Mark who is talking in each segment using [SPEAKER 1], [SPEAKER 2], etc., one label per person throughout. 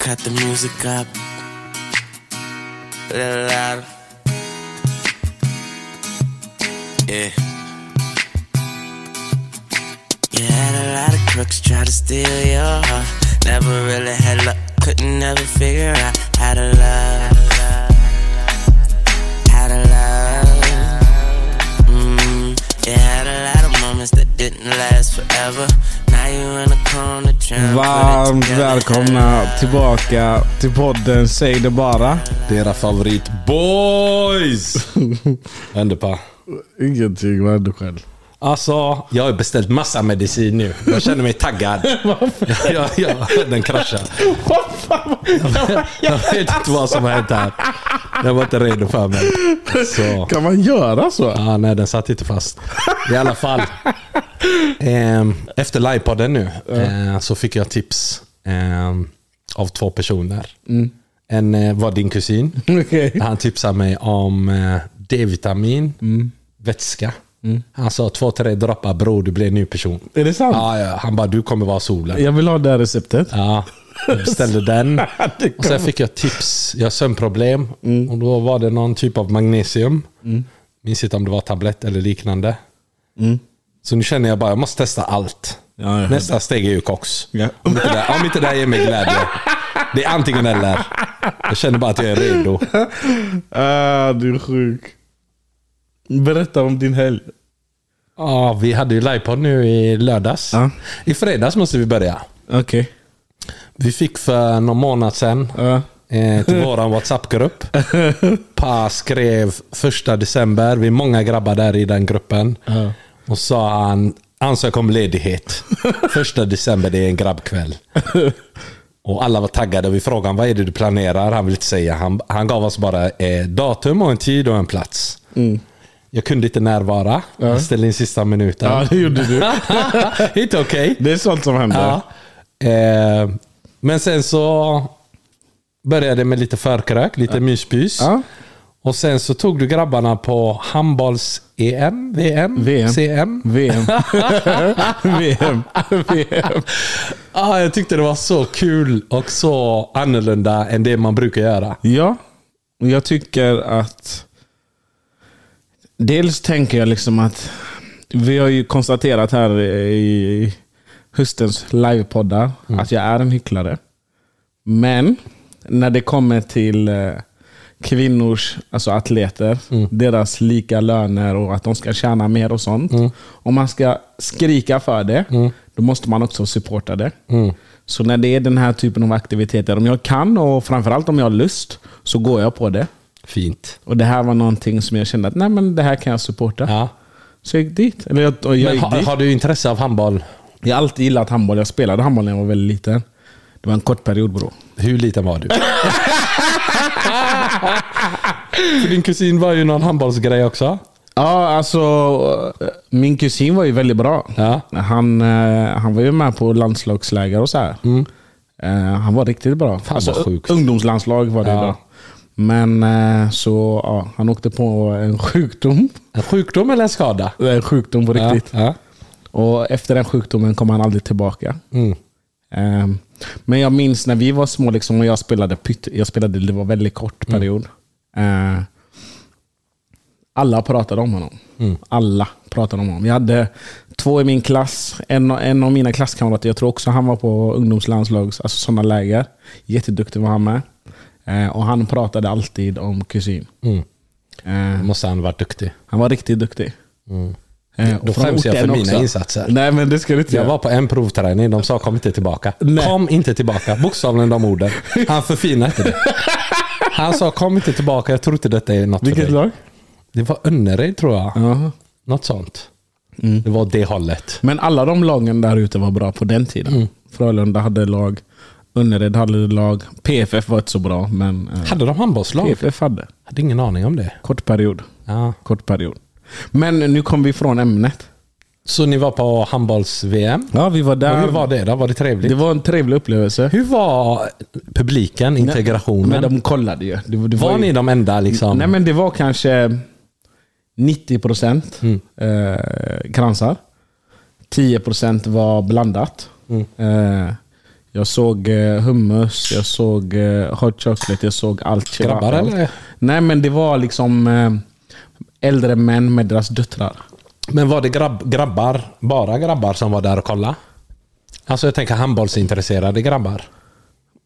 [SPEAKER 1] cut the music up. A little louder. Yeah. You had a lot of crooks try to steal your heart. Never really had luck, couldn't never figure out how to love. How to love. Mm, you had a lot of moments that didn't last forever.
[SPEAKER 2] Varmt välkomna tillbaka till podden Säg det bara.
[SPEAKER 3] Det är era favorit boys! Vänder på.
[SPEAKER 2] Ingenting, vad du själv?
[SPEAKER 3] Alltså, jag har beställt massa medicin nu. Jag känner mig taggad. ja, ja, den kraschade. Jag, jag vet inte vad som har hänt här. Jag var inte redo för mig. Så.
[SPEAKER 2] Kan man göra så?
[SPEAKER 3] Ja, nej, den satt inte fast. I alla fall. Eh, efter livepodden nu eh, så fick jag tips eh, av två personer. En eh, var din kusin. Han tipsade mig om eh, D-vitamin, vätska. Han sa två, tre droppar bror, du blir en ny person.
[SPEAKER 2] Är det sant?
[SPEAKER 3] Ja, ja. Han bara, du kommer vara solen.
[SPEAKER 2] Jag vill ha det här receptet.
[SPEAKER 3] Ja, jag beställde den.
[SPEAKER 2] Det
[SPEAKER 3] Och sen fick jag tips. Jag har sömnproblem. Och då var det någon typ av magnesium. Minns inte om det var tablett eller liknande. Så nu känner jag bara, jag måste testa allt.
[SPEAKER 2] Ja,
[SPEAKER 3] Nästa steg är ju koks.
[SPEAKER 2] Ja.
[SPEAKER 3] Om, inte det, om inte det här ger mig glädje. Det är antingen eller. Jag känner bara att jag är redo.
[SPEAKER 2] Ah, du är sjuk. Berätta om din helg.
[SPEAKER 3] Ja, vi hade ju livepodd nu i lördags.
[SPEAKER 2] Ja.
[SPEAKER 3] I fredags måste vi börja.
[SPEAKER 2] Okej.
[SPEAKER 3] Vi fick för någon månad sedan
[SPEAKER 2] Ja.
[SPEAKER 3] eh, till vår WhatsApp-grupp. Pa skrev första december, vi är många grabbar där i den gruppen.
[SPEAKER 2] Ja.
[SPEAKER 3] Och sa han, ansök om ledighet. Första december, det är en grabbkväll. Och alla var taggade och vi frågade honom, vad är det du planerar? Han vill inte säga. Han, han gav oss bara eh, datum och en tid och en plats. Jag kunde inte närvara. Jag ställde in sista minuten.
[SPEAKER 2] ja, det gjorde du.
[SPEAKER 3] inte okej.
[SPEAKER 2] Det är sånt som händer.
[SPEAKER 3] Ja. Eh, men sen så började det med lite förkrök, lite myspys.
[SPEAKER 2] Ja.
[SPEAKER 3] Och sen så tog du grabbarna på handbolls-EM, VM,
[SPEAKER 2] VM.
[SPEAKER 3] CM.
[SPEAKER 2] VM. VM. VM.
[SPEAKER 3] Ah, jag tyckte det var så kul och så annorlunda än det man brukar göra.
[SPEAKER 2] Ja, jag tycker att... Dels tänker jag liksom att vi har ju konstaterat här i höstens livepoddar att jag är en hycklare. Men när det kommer till eh, kvinnors, alltså atleter, deras lika löner och att de ska tjäna mer och sånt. Om man ska skrika för det, då måste man också supporta det. Så när det är den här typen av aktiviteter, om jag kan och framförallt om jag har lust, så går jag på det.
[SPEAKER 3] Fint.
[SPEAKER 2] Och det här var någonting som jag kände att nej, men det här kan jag supporta.
[SPEAKER 3] Ja.
[SPEAKER 2] Så jag gick dit. Eller jag, jag,
[SPEAKER 3] Men
[SPEAKER 2] gick
[SPEAKER 3] har,
[SPEAKER 2] dit.
[SPEAKER 3] har du intresse av handboll?
[SPEAKER 2] jag har alltid gillat handboll. Jag spelade handboll när jag var väldigt liten. Det var en kort period bror.
[SPEAKER 3] Hur liten var du? För din kusin var ju någon handbollsgrej också.
[SPEAKER 2] Ja, alltså min kusin var ju väldigt bra.
[SPEAKER 3] Ja.
[SPEAKER 2] Han, eh, han var ju med på landslagsläger och så här. Eh, Han var riktigt bra.
[SPEAKER 3] Mm. Fan,
[SPEAKER 2] alltså. Ungdomslandslag var det
[SPEAKER 3] Ja.
[SPEAKER 2] då. Men eh, så, ja, han åkte på en sjukdom.
[SPEAKER 3] En sjukdom eller en skada?
[SPEAKER 2] En sjukdom på riktigt.
[SPEAKER 3] Ja. ja.
[SPEAKER 2] Och efter den sjukdomen kom han aldrig tillbaka.
[SPEAKER 3] Mm.
[SPEAKER 2] Ehm, Men jag minns när vi var små liksom, och jag spelade pytt. Jag spelade, det var väldigt kort period. Eh, Alla pratade om honom. Alla pratade om honom. Jag hade två i min klass. En, en av mina klasskamrater, jag tror också han var på ungdomslandslags, alltså sådana läger. Jätteduktig var han med. Eh, Och han pratade alltid om kusin.
[SPEAKER 3] Mm.
[SPEAKER 2] Eh,
[SPEAKER 3] Då måste han varit duktig.
[SPEAKER 2] Han var riktigt duktig. Eh, och
[SPEAKER 3] Då skäms jag för mina
[SPEAKER 2] också.
[SPEAKER 3] insatser.
[SPEAKER 2] Nej men det ska du inte
[SPEAKER 3] Jag
[SPEAKER 2] göra.
[SPEAKER 3] var på en provträning, de sa kom inte tillbaka.
[SPEAKER 2] Nej.
[SPEAKER 3] Kom inte tillbaka, bokstavligen de orden. Han förfinade inte det. Han sa kom inte tillbaka, jag tror inte detta är något
[SPEAKER 2] Vilket
[SPEAKER 3] för dig.
[SPEAKER 2] lag?
[SPEAKER 3] Det var Önnered tror jag.
[SPEAKER 2] Ja.
[SPEAKER 3] Något sånt. Det var det hållet.
[SPEAKER 2] Men alla de lagen där ute var bra på den tiden.
[SPEAKER 3] Mm.
[SPEAKER 2] Frölunda hade lag, Önnered hade lag, PFF var inte så bra men eh,
[SPEAKER 3] Hade de handbollslag?
[SPEAKER 2] PFF hade.
[SPEAKER 3] Hade ingen aning om det.
[SPEAKER 2] Kort period.
[SPEAKER 3] Ja.
[SPEAKER 2] Kort period. Men nu kom vi från ämnet.
[SPEAKER 3] Så ni var på handbolls-VM?
[SPEAKER 2] Ja, vi var
[SPEAKER 3] Och
[SPEAKER 2] där.
[SPEAKER 3] hur var det då? Var det trevligt?
[SPEAKER 2] Det var en trevlig upplevelse.
[SPEAKER 3] Hur var publiken, integrationen?
[SPEAKER 2] Men de kollade ju. Det, det
[SPEAKER 3] var
[SPEAKER 2] ju-
[SPEAKER 3] ni de enda liksom?
[SPEAKER 2] Nej men det var kanske 90%
[SPEAKER 3] Mm.
[SPEAKER 2] eh, kransar. 10% var blandat.
[SPEAKER 3] Mm.
[SPEAKER 2] Eh, Jag såg eh, hummus, jag såg eh, hot chocolate, jag såg allt.
[SPEAKER 3] Grabbar eller?
[SPEAKER 2] Nej men det var liksom eh, äldre män med deras döttrar.
[SPEAKER 3] Men var det grabb, grabbar, bara grabbar som var där och kollade? Alltså jag tänker handbollsintresserade grabbar.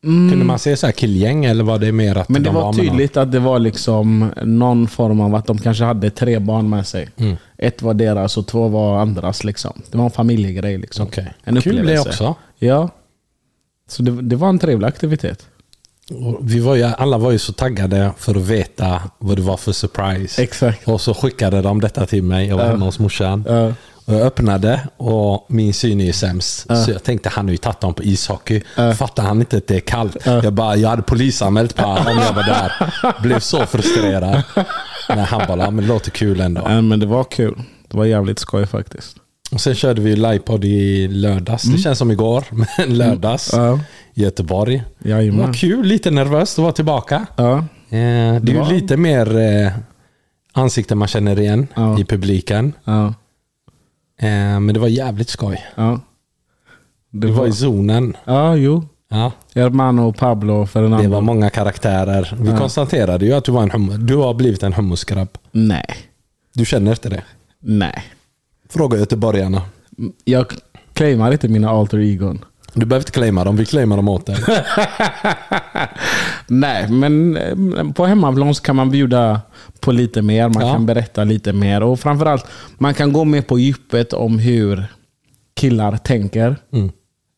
[SPEAKER 3] Kunde man se så här killgäng eller var det mer att
[SPEAKER 2] Mm. Men det
[SPEAKER 3] de
[SPEAKER 2] var
[SPEAKER 3] någon?
[SPEAKER 2] tydligt att det var liksom någon form av att de kanske hade tre barn med sig.
[SPEAKER 3] Mm.
[SPEAKER 2] Ett var deras och två var andras. Liksom. Det var en familjegrej. Liksom.
[SPEAKER 3] Okej.
[SPEAKER 2] En
[SPEAKER 3] Kul det
[SPEAKER 2] upplevelse.
[SPEAKER 3] också.
[SPEAKER 2] Ja. Så det, det var en trevlig aktivitet.
[SPEAKER 3] Och Vi var ju, alla var ju så taggade för att veta vad det var för surprise.
[SPEAKER 2] Exakt.
[SPEAKER 3] Och så skickade de detta till mig. Jag var
[SPEAKER 2] Ja.
[SPEAKER 3] hemma hos morsan.
[SPEAKER 2] Ja.
[SPEAKER 3] Och jag öppnade och min syn är ju sämst. Så jag tänkte han har ju tagit dem på ishockey. Fattar han inte att det är kallt? Jag bara, jag hade polisanmält på om jag var där. Blev så frustrerad. Men han bara, "Ja, men det låter kul ändå.
[SPEAKER 2] Ja, men det var kul. Det var jävligt skoj faktiskt.
[SPEAKER 3] Och sen körde vi livepodd i lördags. Det känns som igår, men lördags.
[SPEAKER 2] Ja.
[SPEAKER 3] i Göteborg. Det var
[SPEAKER 2] Jajamän.
[SPEAKER 3] kul, lite nervöst att vara tillbaka.
[SPEAKER 2] Ja.
[SPEAKER 3] Eh, det är
[SPEAKER 2] var-
[SPEAKER 3] ju lite mer eh, ansikten man känner igen
[SPEAKER 2] Ja.
[SPEAKER 3] i publiken.
[SPEAKER 2] Ja.
[SPEAKER 3] Eh, men det var jävligt skoj.
[SPEAKER 2] Ja.
[SPEAKER 3] Det var i zonen.
[SPEAKER 2] Ja, jo.
[SPEAKER 3] Ja,
[SPEAKER 2] Hermano, Pablo, Fernando.
[SPEAKER 3] det var många karaktärer. Vi konstaterade ju att du, var en hum- du har blivit en hummusgrabb.
[SPEAKER 2] Nej.
[SPEAKER 3] Du känner inte det?
[SPEAKER 2] Nej.
[SPEAKER 3] Fråga göteborgarna.
[SPEAKER 2] Jag claimar inte mina alter egon.
[SPEAKER 3] Du behöver inte claima dem, vi claimar dem åt dig.
[SPEAKER 2] Nej, men eh, på hemmaplan kan man bjuda på lite mer. Man
[SPEAKER 3] Ja.
[SPEAKER 2] kan berätta lite mer. Och framförallt, man kan gå med på djupet om hur killar tänker.
[SPEAKER 3] Mm.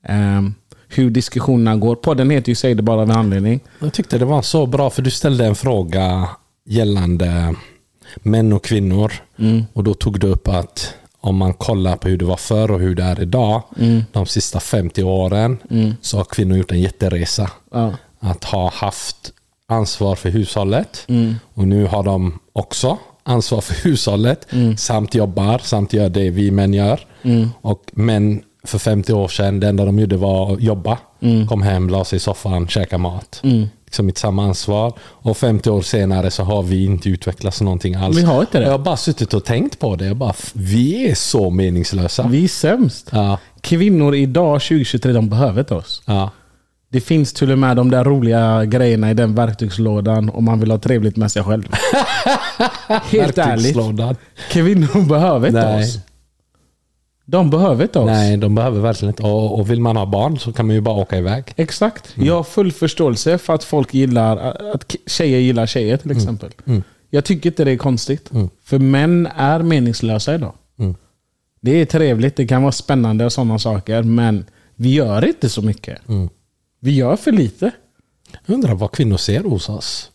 [SPEAKER 2] Ehm, hur diskussionerna går. Podden heter ju Säg det bara av en anledning.
[SPEAKER 3] Jag tyckte det var så bra för du ställde en fråga gällande män och kvinnor. Och då tog du upp att om man kollar på hur det var förr och hur det är idag. De sista 50 åren så har kvinnor gjort en jätteresa.
[SPEAKER 2] Ja.
[SPEAKER 3] Att ha haft ansvar för hushållet. Och nu har de också ansvar för hushållet. Samt jobbar, samt gör det vi män gör. Och män för 50 år sedan, det enda de gjorde var att jobba. Kom hem, la sig i soffan, käka mat. Liksom inte samma ansvar. Och 50 år senare så har vi inte utvecklats någonting alls.
[SPEAKER 2] Vi har inte det.
[SPEAKER 3] Jag har bara suttit och tänkt på det. Jag bara, vi är så meningslösa.
[SPEAKER 2] Vi är sämst.
[SPEAKER 3] Ja,
[SPEAKER 2] Kvinnor idag 2023, de behöver inte oss.
[SPEAKER 3] ja.
[SPEAKER 2] Det finns till och med de där roliga grejerna i den verktygslådan om man vill ha trevligt med sig själv. Helt ärligt. Kvinnor behöver inte
[SPEAKER 3] Nej.
[SPEAKER 2] oss. De behöver inte oss.
[SPEAKER 3] Nej, de behöver verkligen inte. Och, och vill man ha barn så kan man ju bara åka iväg.
[SPEAKER 2] Exakt. Jag har full förståelse för att folk gillar, att tjejer gillar tjejer till exempel. Jag tycker inte det är konstigt. För män är meningslösa idag. Det är trevligt, det kan vara spännande och sådana saker. Men vi gör inte så mycket. Vi gör för lite.
[SPEAKER 3] Jag undrar vad kvinnor ser hos oss.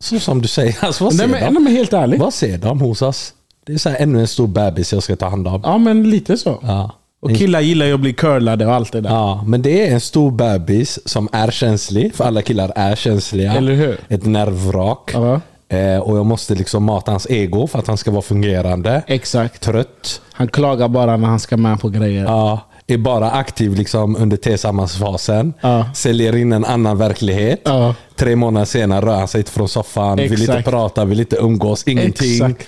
[SPEAKER 3] Så som du säger, alltså vad
[SPEAKER 2] Nej
[SPEAKER 3] ser
[SPEAKER 2] men,
[SPEAKER 3] de?
[SPEAKER 2] nej, men helt ärligt.
[SPEAKER 3] Vad ser de hos oss? Det är så här, ännu en stor bebis jag ska ta hand om.
[SPEAKER 2] Ja men lite så.
[SPEAKER 3] Ja.
[SPEAKER 2] Och killar gillar ju att bli curlade och allt det där.
[SPEAKER 3] Ja, men det är en stor bebis som är känslig. För alla killar är känsliga.
[SPEAKER 2] Eller hur?
[SPEAKER 3] Ett nervvrak.
[SPEAKER 2] Ja.
[SPEAKER 3] Eh, och jag måste liksom mata hans ego för att han ska vara fungerande.
[SPEAKER 2] Exakt.
[SPEAKER 3] Trött.
[SPEAKER 2] Han klagar bara när han ska med på grejer.
[SPEAKER 3] Ja, är bara aktiv liksom under tillsammansfasen.
[SPEAKER 2] Ja.
[SPEAKER 3] Säljer in en annan verklighet.
[SPEAKER 2] Ja.
[SPEAKER 3] Tre månader senare rör han sig inte från soffan. Vill inte
[SPEAKER 2] Exakt.
[SPEAKER 3] prata, vill inte umgås, ingenting.
[SPEAKER 2] Exakt.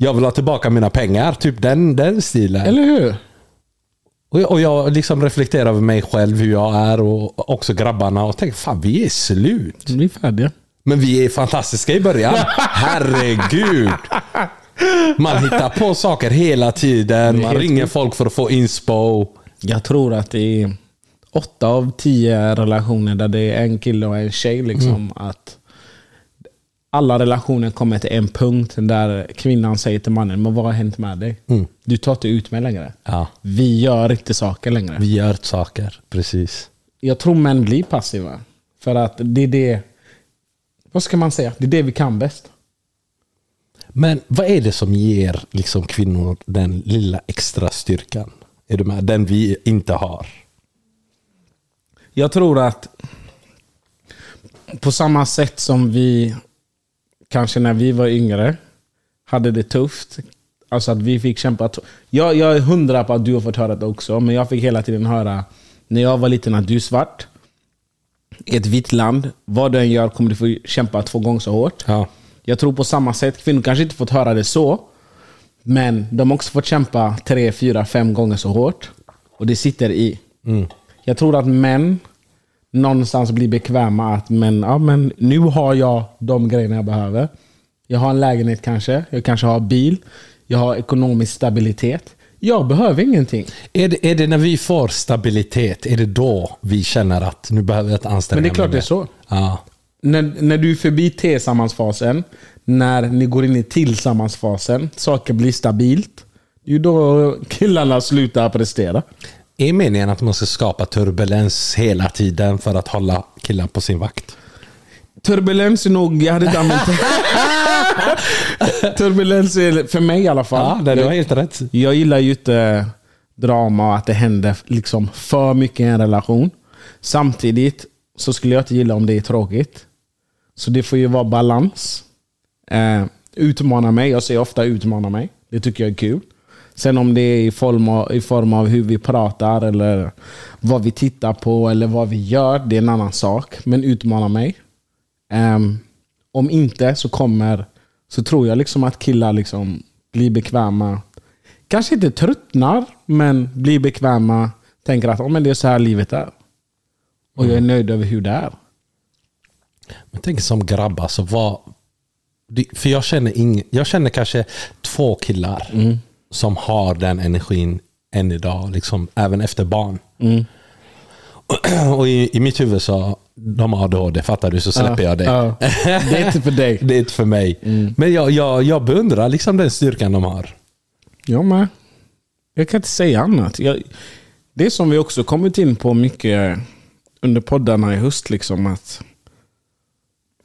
[SPEAKER 3] Jag vill ha tillbaka mina pengar. Typ den, den stilen.
[SPEAKER 2] Eller hur?
[SPEAKER 3] Och jag, och jag liksom reflekterar över mig själv, hur jag är och också grabbarna och tänker fan vi är slut.
[SPEAKER 2] Vi är färdiga.
[SPEAKER 3] Men vi är fantastiska i början. Herregud. Man hittar på saker hela tiden. Man ringer folk för att få inspo.
[SPEAKER 2] Jag tror att det är åtta av tio relationer där det är en kille och en tjej. Liksom, att alla relationer kommer till en punkt där kvinnan säger till mannen, men vad har hänt med dig? Du tar inte ut mig längre.
[SPEAKER 3] Ja,
[SPEAKER 2] Vi gör inte saker längre.
[SPEAKER 3] vi gör saker. Precis.
[SPEAKER 2] Jag tror män blir passiva. För att det är det, vad ska man säga? Det är det vi kan bäst.
[SPEAKER 3] Men vad är det som ger liksom kvinnor den lilla extra styrkan? Är du med? Den vi inte har.
[SPEAKER 2] Jag tror att på samma sätt som vi kanske när vi var yngre hade det tufft. Alltså att vi fick kämpa. Jag, jag är hundra på att du har fått höra det också. Men jag fick hela tiden höra när jag var liten att du är svart. I ett vitt land. Vad du än gör kommer du få kämpa två gånger så hårt.
[SPEAKER 3] Ja.
[SPEAKER 2] Jag tror på samma sätt. Kvinnor kanske inte fått höra det så. Men de har också fått kämpa tre, fyra, fem gånger så hårt. Och det sitter i. Jag tror att män någonstans blir bekväma att men, ja, men nu har jag de grejerna jag behöver. Jag har en lägenhet kanske, jag kanske har bil, jag har ekonomisk stabilitet. Jag behöver ingenting.
[SPEAKER 3] Är det, är det när vi får stabilitet, är det då vi känner att nu behöver jag ett anstränga
[SPEAKER 2] Men det är klart det är så.
[SPEAKER 3] Ja.
[SPEAKER 2] När, när du är förbi tillsammansfasen, när ni går in i tillsammansfasen, saker blir stabilt. Det är ju då killarna slutar prestera.
[SPEAKER 3] Är meningen att man ska skapa turbulens hela tiden för att hålla killar på sin vakt?
[SPEAKER 2] Turbulens är nog, jag hade inte använt det. Turbulens är, för mig i alla fall.
[SPEAKER 3] Ja, det har helt rätt.
[SPEAKER 2] Jag gillar ju inte drama och att det händer liksom för mycket i en relation. Samtidigt så skulle jag inte gilla om det är tråkigt. Så det får ju vara balans. Eh, utmana mig. Jag säger ofta utmana mig. Det tycker jag är kul. Sen om det är i form, av, i form av hur vi pratar eller vad vi tittar på eller vad vi gör, det är en annan sak. Men utmana mig. Ehm, om inte så kommer så tror jag liksom att killar liksom blir bekväma. Kanske inte tröttnar, men blir bekväma. Tänker att oh, men det är så här livet är. Och jag är nöjd över hur det är.
[SPEAKER 3] Jag tänker som grabbar, så vad... För jag känner, ing, jag känner kanske två killar som har den energin än idag, liksom, även efter barn. Och i, i mitt huvud så, de har ADHD, fattar du, så släpper jag det.
[SPEAKER 2] Ja. Det är inte för dig.
[SPEAKER 3] Det är inte för mig. Men jag, jag, jag beundrar liksom den styrkan de har.
[SPEAKER 2] Jag med. Jag kan inte säga annat. Jag, det som vi också kommit in på mycket under poddarna i höst. Liksom att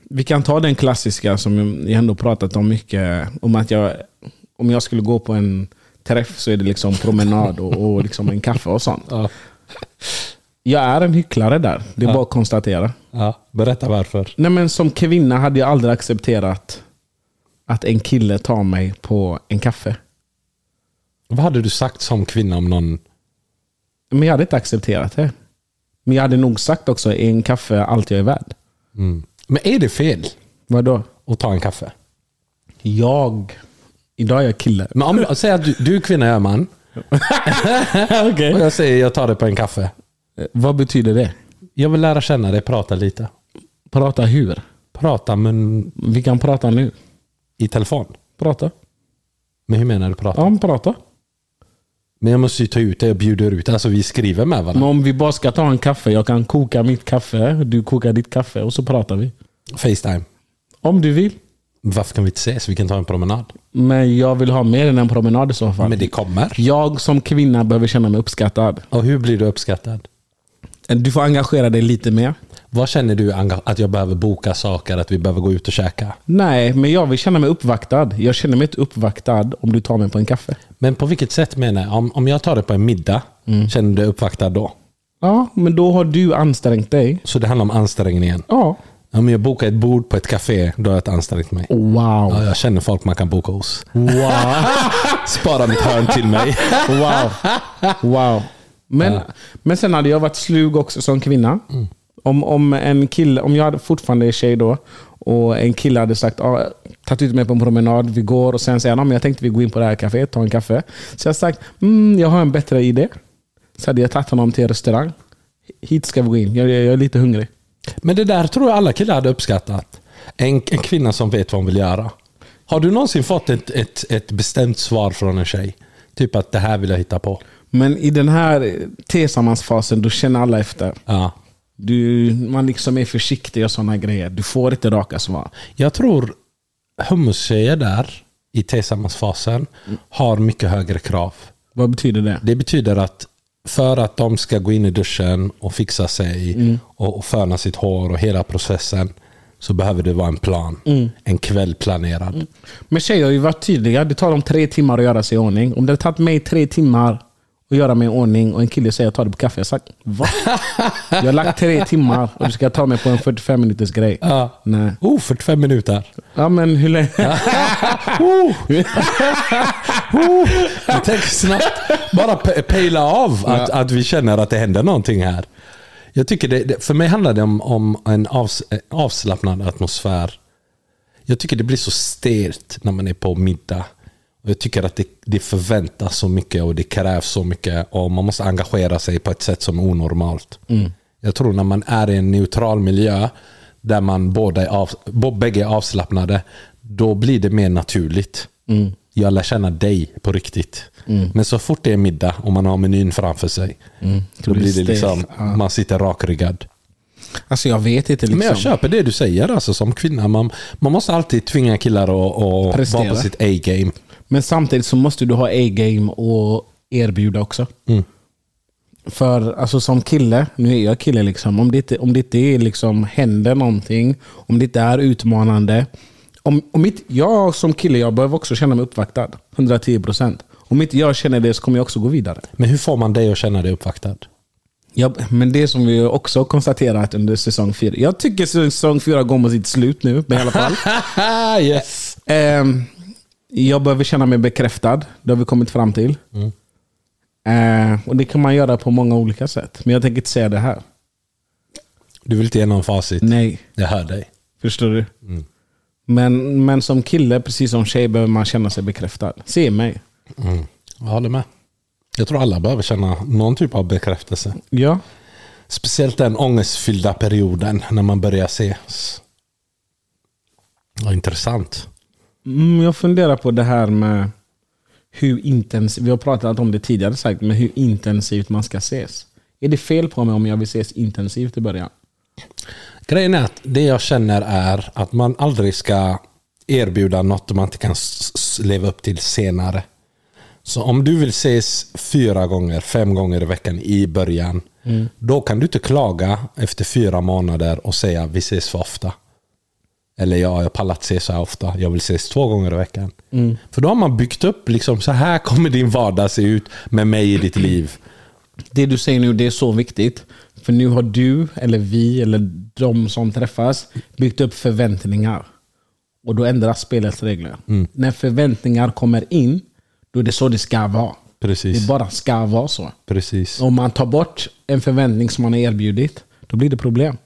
[SPEAKER 2] vi kan ta den klassiska som jag ändå pratat om mycket. Om att jag, om jag skulle gå på en träff så är det liksom promenad och, och liksom en kaffe och sånt.
[SPEAKER 3] Ja.
[SPEAKER 2] Jag är en hycklare där. Det är bara att konstatera.
[SPEAKER 3] Ja, berätta varför.
[SPEAKER 2] Nej, men som kvinna hade jag aldrig accepterat att en kille tar mig på en kaffe.
[SPEAKER 3] Vad hade du sagt som kvinna om någon...
[SPEAKER 2] Men jag hade inte accepterat det. Men jag hade nog sagt också, är en kaffe allt jag är värd?
[SPEAKER 3] Mm. Men är det fel
[SPEAKER 2] Vadå?
[SPEAKER 3] att ta en kaffe?
[SPEAKER 2] Jag... Idag är jag kille.
[SPEAKER 3] Men om, säg att du, du är kvinna, jag är man.
[SPEAKER 2] Okej.
[SPEAKER 3] Och jag säger jag tar dig på en kaffe.
[SPEAKER 2] Vad betyder det?
[SPEAKER 3] Jag vill lära känna dig, prata lite.
[SPEAKER 2] Prata hur?
[SPEAKER 3] Prata men
[SPEAKER 2] Vi kan prata nu.
[SPEAKER 3] i telefon.
[SPEAKER 2] Prata.
[SPEAKER 3] Men hur menar du prata?
[SPEAKER 2] Ja, men prata.
[SPEAKER 3] Men jag måste ju ta ut det och bjuder ut. Alltså vi skriver med
[SPEAKER 2] Men
[SPEAKER 3] varandra.
[SPEAKER 2] om vi bara ska ta en kaffe, jag kan koka mitt kaffe, du kokar ditt kaffe och så pratar vi.
[SPEAKER 3] Facetime.
[SPEAKER 2] Om du vill.
[SPEAKER 3] Varför kan vi inte ses? Vi kan ta en promenad.
[SPEAKER 2] Men jag vill ha mer än en promenad i så fall.
[SPEAKER 3] Men det kommer.
[SPEAKER 2] Jag som kvinna behöver känna mig uppskattad.
[SPEAKER 3] Och hur blir du uppskattad?
[SPEAKER 2] Du får engagera dig lite mer.
[SPEAKER 3] Vad känner du att jag behöver boka saker? Att vi behöver gå ut och käka?
[SPEAKER 2] Nej, men jag vill känna mig uppvaktad. Jag känner mig inte uppvaktad om du tar mig på en kaffe.
[SPEAKER 3] Men på vilket sätt menar jag? Om, om jag tar det på en middag, känner du dig uppvaktad då?
[SPEAKER 2] Ja, men då har du ansträngt dig.
[SPEAKER 3] Så det handlar om ansträngningen?
[SPEAKER 2] Ja.
[SPEAKER 3] Om jag bokar ett bord på ett café, då har jag ansträngt mig.
[SPEAKER 2] Wow.
[SPEAKER 3] Ja, jag känner folk man kan boka hos.
[SPEAKER 2] Wow.
[SPEAKER 3] Spara mitt hörn till mig.
[SPEAKER 2] Wow. Wow. Men, men sen hade jag varit slug också som kvinna. Om, om en kille, om jag fortfarande är tjej då och en kille hade sagt ah, tagit ut mig på en promenad, vi går och sen säger han ah, men jag tänkte vi går in på det här kaféet, ta en kaffe. Så jag har sagt mm, jag har en bättre idé. Så hade jag tagit honom till en restaurang. Hit ska vi gå in, jag, jag är lite hungrig.
[SPEAKER 3] Men det där tror jag alla killar hade uppskattat. En, en kvinna som vet vad hon vill göra. Har du någonsin fått ett, ett, ett bestämt svar från en tjej? Typ att det här vill jag hitta på.
[SPEAKER 2] Men i den här tillsammansfasen, då känner alla efter.
[SPEAKER 3] Ja.
[SPEAKER 2] Du, man liksom är försiktig och sådana grejer. Du får inte raka svar.
[SPEAKER 3] Jag tror hummus-tjejer där i tillsammansfasen har mycket högre krav.
[SPEAKER 2] Vad betyder det?
[SPEAKER 3] Det betyder att för att de ska gå in i duschen och fixa sig och, och föna sitt hår och hela processen så behöver det vara en plan. En kväll planerad.
[SPEAKER 2] Men tjejer har ju varit tydliga. Det tar dem tre timmar att göra sig i ordning. Om det hade tagit mig tre timmar att göra mig i ordning och en kille säger att ta det på kaffe. Jag har sagt va? Jag har lagt tre timmar och du ska ta mig på en 45 minuters grej.
[SPEAKER 3] Ja.
[SPEAKER 2] Nej.
[SPEAKER 3] Oh, 45 minuter.
[SPEAKER 2] Ja men hur länge?
[SPEAKER 3] Jag tänker snabbt bara pe- pejla av att, att vi känner att det händer någonting här. Jag tycker det, för mig handlar det om, om en avs, avslappnad atmosfär. Jag tycker det blir så stelt när man är på middag jag tycker att det, det förväntas så mycket och det krävs så mycket. Och man måste engagera sig på ett sätt som är onormalt. Jag tror när man är i en neutral miljö där man båda är av, bägge är avslappnade, då blir det mer naturligt. Jag lär känna dig på riktigt. Men så fort det är middag och man har menyn framför sig, då blir det liksom, man sitter rakryggad.
[SPEAKER 2] Alltså jag vet inte liksom.
[SPEAKER 3] Men jag köper det du säger alltså, som kvinna. Man, man måste alltid tvinga killar att att vara på sitt A-game.
[SPEAKER 2] Men samtidigt så måste du ha A-game och erbjuda också.
[SPEAKER 3] Mm.
[SPEAKER 2] För alltså som kille, nu är jag kille, liksom, om det inte, om det inte är, liksom, händer någonting, om det inte är utmanande. Om, om inte, jag som kille jag behöver också känna mig uppvaktad. 110%. Om inte jag känner det så kommer jag också gå vidare.
[SPEAKER 3] Men hur får man dig att känna dig uppvaktad?
[SPEAKER 2] Ja, men det som vi också har konstaterat under säsong 4. Jag tycker säsong 4 går mot sitt slut nu, men i alla fall.
[SPEAKER 3] yes!
[SPEAKER 2] Ehm, jag behöver känna mig bekräftad. Det har vi kommit fram till. Eh, och Det kan man göra på många olika sätt. Men jag tänker inte säga det här.
[SPEAKER 3] Du vill inte ge någon facit?
[SPEAKER 2] Nej,
[SPEAKER 3] Jag hör dig.
[SPEAKER 2] förstår du? Men, men som kille, precis som tjej, behöver man känna sig bekräftad. Se mig.
[SPEAKER 3] Mm. Jag håller med. Jag tror alla behöver känna någon typ av bekräftelse.
[SPEAKER 2] Ja.
[SPEAKER 3] Speciellt den ångestfyllda perioden när man börjar ses. Ja, intressant.
[SPEAKER 2] Mm, jag funderar på det här med hur intensivt, vi har pratat om det tidigare sagt, men hur intensivt man ska ses. Är det fel på mig om jag vill ses intensivt i början?
[SPEAKER 3] Grejen är att det jag känner är att man aldrig ska erbjuda något man inte kan leva upp till senare. Så om du vill ses fyra gånger, fem gånger i veckan i början. Då kan du inte klaga efter fyra månader och säga vi ses för ofta. Eller ja, jag pallar inte ses så här ofta. Jag vill ses två gånger i veckan. För då har man byggt upp, liksom, så här kommer din vardag se ut med mig i ditt liv.
[SPEAKER 2] Det du säger nu det är så viktigt. För nu har du, eller vi, eller de som träffas byggt upp förväntningar. Och då ändras spelets regler. När förväntningar kommer in, då är det så det ska vara.
[SPEAKER 3] Precis.
[SPEAKER 2] Det bara ska vara så.
[SPEAKER 3] Precis.
[SPEAKER 2] Om man tar bort en förväntning som man har erbjudit, då blir det problem.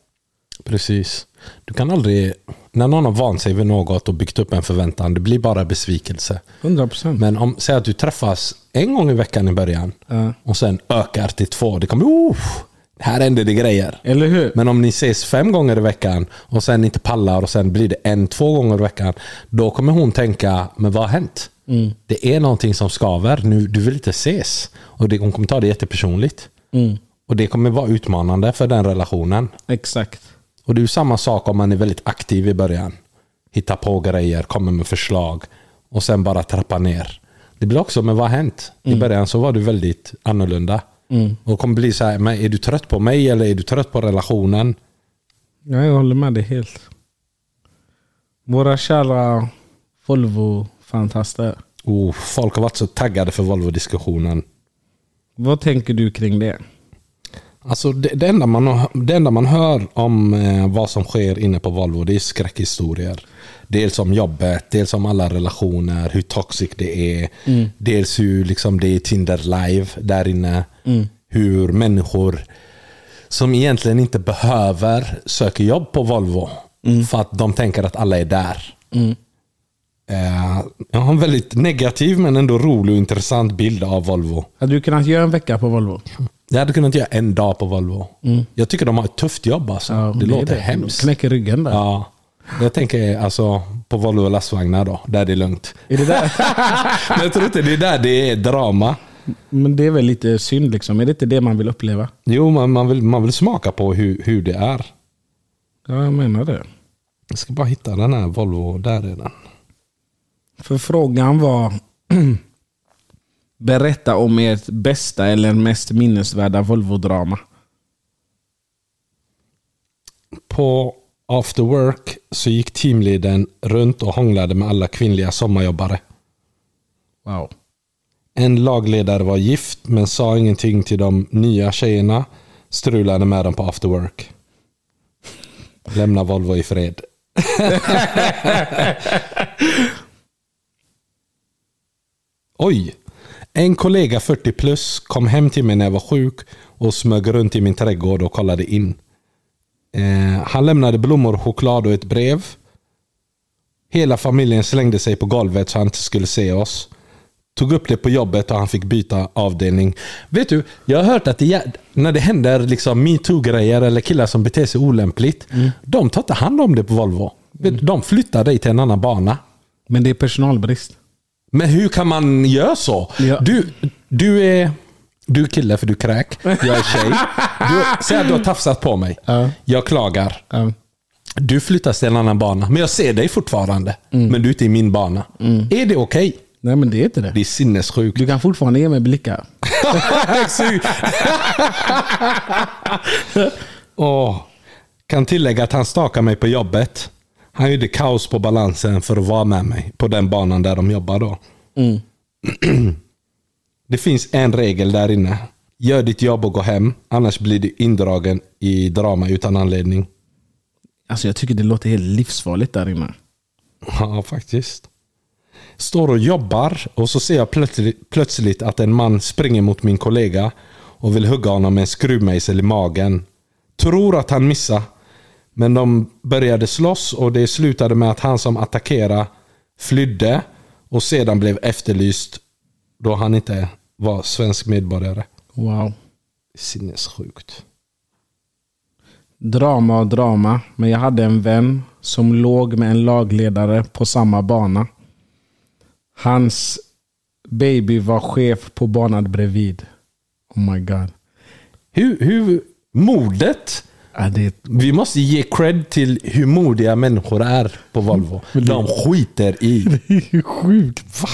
[SPEAKER 3] Precis. Du kan aldrig... När någon har vant sig vid något och byggt upp en förväntan, det blir bara besvikelse.
[SPEAKER 2] 100%.
[SPEAKER 3] Men om, säg att du träffas en gång i veckan i början
[SPEAKER 2] Ja.
[SPEAKER 3] och sen ökar till två. Det kommer oh, här händer det grejer.
[SPEAKER 2] Eller hur?
[SPEAKER 3] Men om ni ses fem gånger i veckan och sen inte pallar och sen blir det en, två gånger i veckan. Då kommer hon tänka, men vad har hänt? Det är någonting som skaver. Nu, du vill inte ses. Och det, hon kommer ta det jättepersonligt. Och det kommer vara utmanande för den relationen.
[SPEAKER 2] Exakt.
[SPEAKER 3] Och det är samma sak om man är väldigt aktiv i början. Hittar på grejer, kommer med förslag och sen bara trappar ner. Det blir också, men vad har hänt? I början så var du väldigt annorlunda. Och det kommer bli så här, men är du trött på mig eller är du trött på relationen?
[SPEAKER 2] Ja, jag håller med dig helt. Våra kära Volvo-fantaster.
[SPEAKER 3] Oh, folk har varit så taggade för Volvo-diskussionen.
[SPEAKER 2] Vad tänker du kring det?
[SPEAKER 3] Alltså det, det, enda man, det enda man hör om eh, vad som sker inne på Volvo det är skräckhistorier. Dels om jobbet, dels om alla relationer, hur toxic det är. Dels hur liksom, det är Tinder live där inne. Hur människor som egentligen inte behöver söker jobb på Volvo. För att de tänker att alla är där. Eh, jag har en väldigt negativ men ändå rolig och intressant bild av Volvo.
[SPEAKER 2] Hade du kunnat göra en vecka på Volvo?
[SPEAKER 3] Jag hade kunnat göra en dag på Volvo. Jag tycker de har ett tufft jobb alltså. det,
[SPEAKER 2] är
[SPEAKER 3] låter hemskt.
[SPEAKER 2] Knäcker ryggen där.
[SPEAKER 3] Ja. Jag tänker alltså på Volvo lastvagnar då, där det är lugnt.
[SPEAKER 2] Är det där?
[SPEAKER 3] Men jag tror inte det är där det är drama.
[SPEAKER 2] Men det är väl lite synd liksom. Är det inte det man vill uppleva?
[SPEAKER 3] Jo, man, man, vill, man vill smaka på hur, hur det är.
[SPEAKER 2] Ja, jag menar det.
[SPEAKER 3] Jag ska bara hitta den här Volvo, där är den.
[SPEAKER 2] För frågan var Berätta om ert bästa eller mest minnesvärda Volvo-drama.
[SPEAKER 3] På After Work så gick teamledaren runt och hånglade med alla kvinnliga sommarjobbare.
[SPEAKER 2] Wow.
[SPEAKER 3] En lagledare var gift men sa ingenting till de nya tjejerna. Strulade med dem på after work. Lämna Volvo i fred. Oj! En kollega 40 plus kom hem till mig när jag var sjuk och smög runt i min trädgård och kollade in. Eh, han lämnade blommor, choklad och ett brev. Hela familjen slängde sig på golvet så han inte skulle se oss. Tog upp det på jobbet och han fick byta avdelning. Vet du, jag har hört att det, när det händer liksom metoo-grejer eller killar som beter sig olämpligt. De tar inte hand om det på Volvo. Du, De flyttar dig till en annan bana.
[SPEAKER 2] Men det är personalbrist.
[SPEAKER 3] Men hur kan man göra så?
[SPEAKER 2] Ja.
[SPEAKER 3] Du, du är... Du är kille för du kräk. Jag är tjej. Du, säg att du har tafsat på mig.
[SPEAKER 2] Ja.
[SPEAKER 3] Jag klagar.
[SPEAKER 2] Ja.
[SPEAKER 3] Du flyttas till en annan bana. Men jag ser dig fortfarande. Men du är inte i min bana. Är det okej?
[SPEAKER 2] Nej men det är inte det.
[SPEAKER 3] Det är sinnessjukt.
[SPEAKER 2] Du kan fortfarande ge mig blickar.
[SPEAKER 3] Åh. Kan tillägga att han stakade mig på jobbet. Han gjorde kaos på balansen för att vara med mig på den banan där de jobbar då. det finns en regel där inne. Gör ditt jobb och gå hem. Annars blir du indragen i drama utan anledning.
[SPEAKER 2] Alltså jag tycker det låter helt livsfarligt där inne.
[SPEAKER 3] Ja, faktiskt. Står och jobbar och så ser jag plötsligt, plötsligt att en man springer mot min kollega och vill hugga honom med en skruvmejsel i magen. Tror att han missar. Men de började slåss och det slutade med att han som attackerade flydde och sedan blev efterlyst då han inte var svensk medborgare.
[SPEAKER 2] Wow.
[SPEAKER 3] Sinnessjukt.
[SPEAKER 2] Drama och drama. Men jag hade en vän som låg med en lagledare på samma bana. Hans baby var chef på banan bredvid. Oh my god.
[SPEAKER 3] Hur, hur mordet
[SPEAKER 2] Ja, det är
[SPEAKER 3] Vi måste ge cred till hur modiga människor är på Volvo. De skiter i.
[SPEAKER 2] Det är sjukt. Va?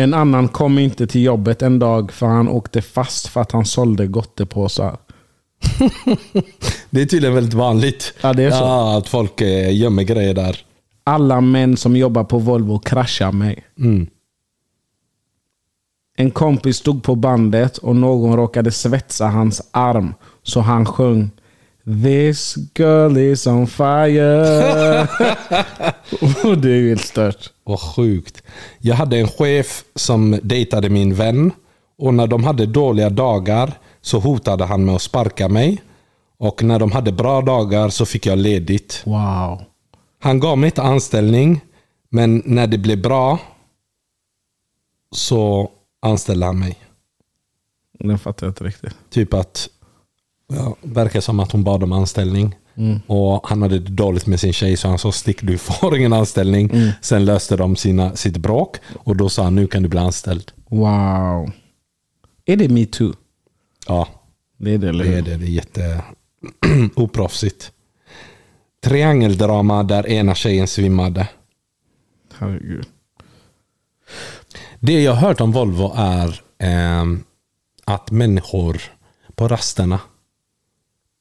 [SPEAKER 2] En annan kom inte till jobbet en dag för han åkte fast för att han sålde gottepåsar.
[SPEAKER 3] Det är tydligen väldigt vanligt.
[SPEAKER 2] Ja, det är så.
[SPEAKER 3] Ja, att folk eh, gömmer grejer där.
[SPEAKER 2] Alla män som jobbar på Volvo kraschar mig.
[SPEAKER 3] Mm.
[SPEAKER 2] En kompis stod på bandet och någon råkade svetsa hans arm. Så han sjöng This girl is on fire. och det är ju helt stört.
[SPEAKER 3] Vad sjukt. Jag hade en chef som dejtade min vän. Och när de hade dåliga dagar så hotade han med att sparka mig. Och när de hade bra dagar så fick jag ledigt.
[SPEAKER 2] Wow.
[SPEAKER 3] Han gav mig inte anställning. Men när det blev bra så anställde han mig.
[SPEAKER 2] Den fattar jag inte riktigt.
[SPEAKER 3] Typ att ja, verkar som att hon bad om anställning. Och han hade det dåligt med sin tjej så han sa stick du får ingen anställning. Sen löste de sina, sitt bråk och då sa han nu kan du bli anställd.
[SPEAKER 2] Wow. Är det metoo?
[SPEAKER 3] Ja,
[SPEAKER 2] Det är det, eller
[SPEAKER 3] det är
[SPEAKER 2] hur?
[SPEAKER 3] det. Det är jätte oproffsigt. Triangeldrama där ena tjejen svimmade.
[SPEAKER 2] Herregud.
[SPEAKER 3] Det jag har hört om Volvo är ehm, att människor på rasterna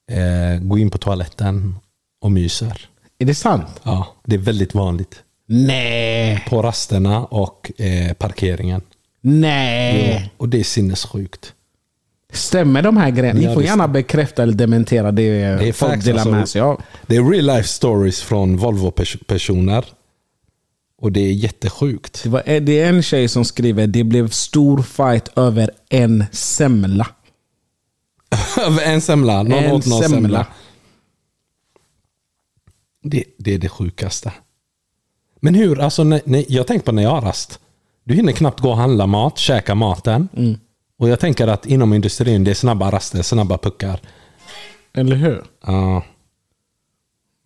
[SPEAKER 3] eh, går in på toaletten och myser.
[SPEAKER 2] Är det sant?
[SPEAKER 3] Ja, det är väldigt vanligt.
[SPEAKER 2] Nej.
[SPEAKER 3] På rasterna och eh, parkeringen.
[SPEAKER 2] Nej.
[SPEAKER 3] Och det är sinnessjukt.
[SPEAKER 2] Stämmer de här grejerna? Ni får gärna bekräfta eller dementera det,
[SPEAKER 3] Det är
[SPEAKER 2] folk
[SPEAKER 3] facts,
[SPEAKER 2] delar med sig av.
[SPEAKER 3] Det är real life stories från Volvo-personer. Och det är jättesjukt.
[SPEAKER 2] Det, var, det är en tjej som skriver det blev stor fight över en semla.
[SPEAKER 3] En semla. Någon
[SPEAKER 2] En
[SPEAKER 3] åt någon semla.
[SPEAKER 2] semla.
[SPEAKER 3] Det, det är det sjukaste. Men hur, alltså när, när, jag tänker på när jag har rast. Du hinner knappt gå och handla mat, käka maten.
[SPEAKER 2] Mm.
[SPEAKER 3] Och jag tänker att inom industrin det är snabba raster, snabba puckar.
[SPEAKER 2] Eller hur?
[SPEAKER 3] Ja.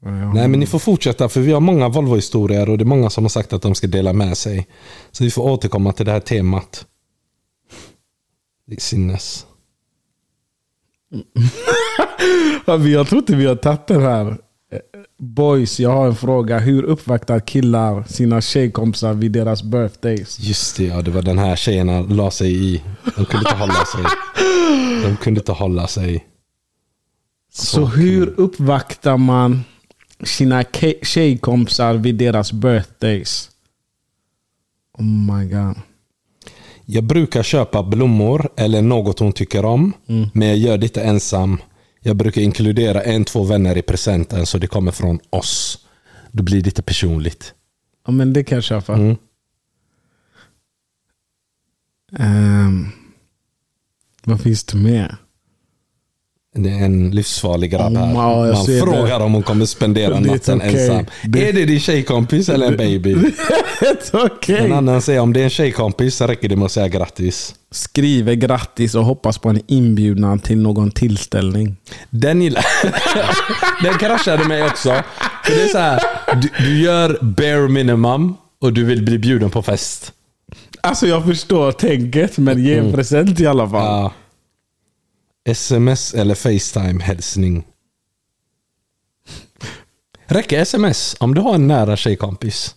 [SPEAKER 2] Ja.
[SPEAKER 3] Nej men ni får fortsätta för vi har många Volvo-historier och det är många som har sagt att de ska dela med sig. Så vi får återkomma till det här temat. Det är sinnes.
[SPEAKER 2] Jag tror inte vi har tagit den här. Eh, Boys, jag har en fråga. Hur uppvaktar killar sina tjejkompisar vid deras birthdays?
[SPEAKER 3] Just det, ja, det var den här tjejerna la sig i. De kunde inte hålla sig. De kunde inte hålla sig.
[SPEAKER 2] Så hur uppvaktar man sina tjejkompisar vid deras birthdays? Oh my god.
[SPEAKER 3] Jag brukar köpa blommor eller något hon tycker om. Men jag gör det inte ensam. Jag brukar inkludera en, två vänner i presenten så det kommer från oss. Då blir det lite personligt.
[SPEAKER 2] Ja, men det kan jag köpa.
[SPEAKER 3] Mm.
[SPEAKER 2] Ehm, vad finns det mer?
[SPEAKER 3] Det är en livsfarlig grabb här.
[SPEAKER 2] Ja, jag
[SPEAKER 3] Man frågar om hon kommer spendera
[SPEAKER 2] Det är
[SPEAKER 3] natten
[SPEAKER 2] okej.
[SPEAKER 3] ensam.
[SPEAKER 2] Det-
[SPEAKER 3] Är det din tjejkompis eller en baby?
[SPEAKER 2] Helt okej.
[SPEAKER 3] En annan säger om det är en tjejkompis så räcker det med att säga grattis.
[SPEAKER 2] Skriver grattis och hoppas på en inbjudan till någon tillställning.
[SPEAKER 3] Den gillar Den kraschade mig också. För det är så här, du, du gör bare minimum och du vill bli bjuden på fest.
[SPEAKER 2] Alltså jag förstår tänket, men ge en present i alla fall.
[SPEAKER 3] Ja. Sms eller Facetime hälsning. Räcker sms om du har en nära tjejkompis?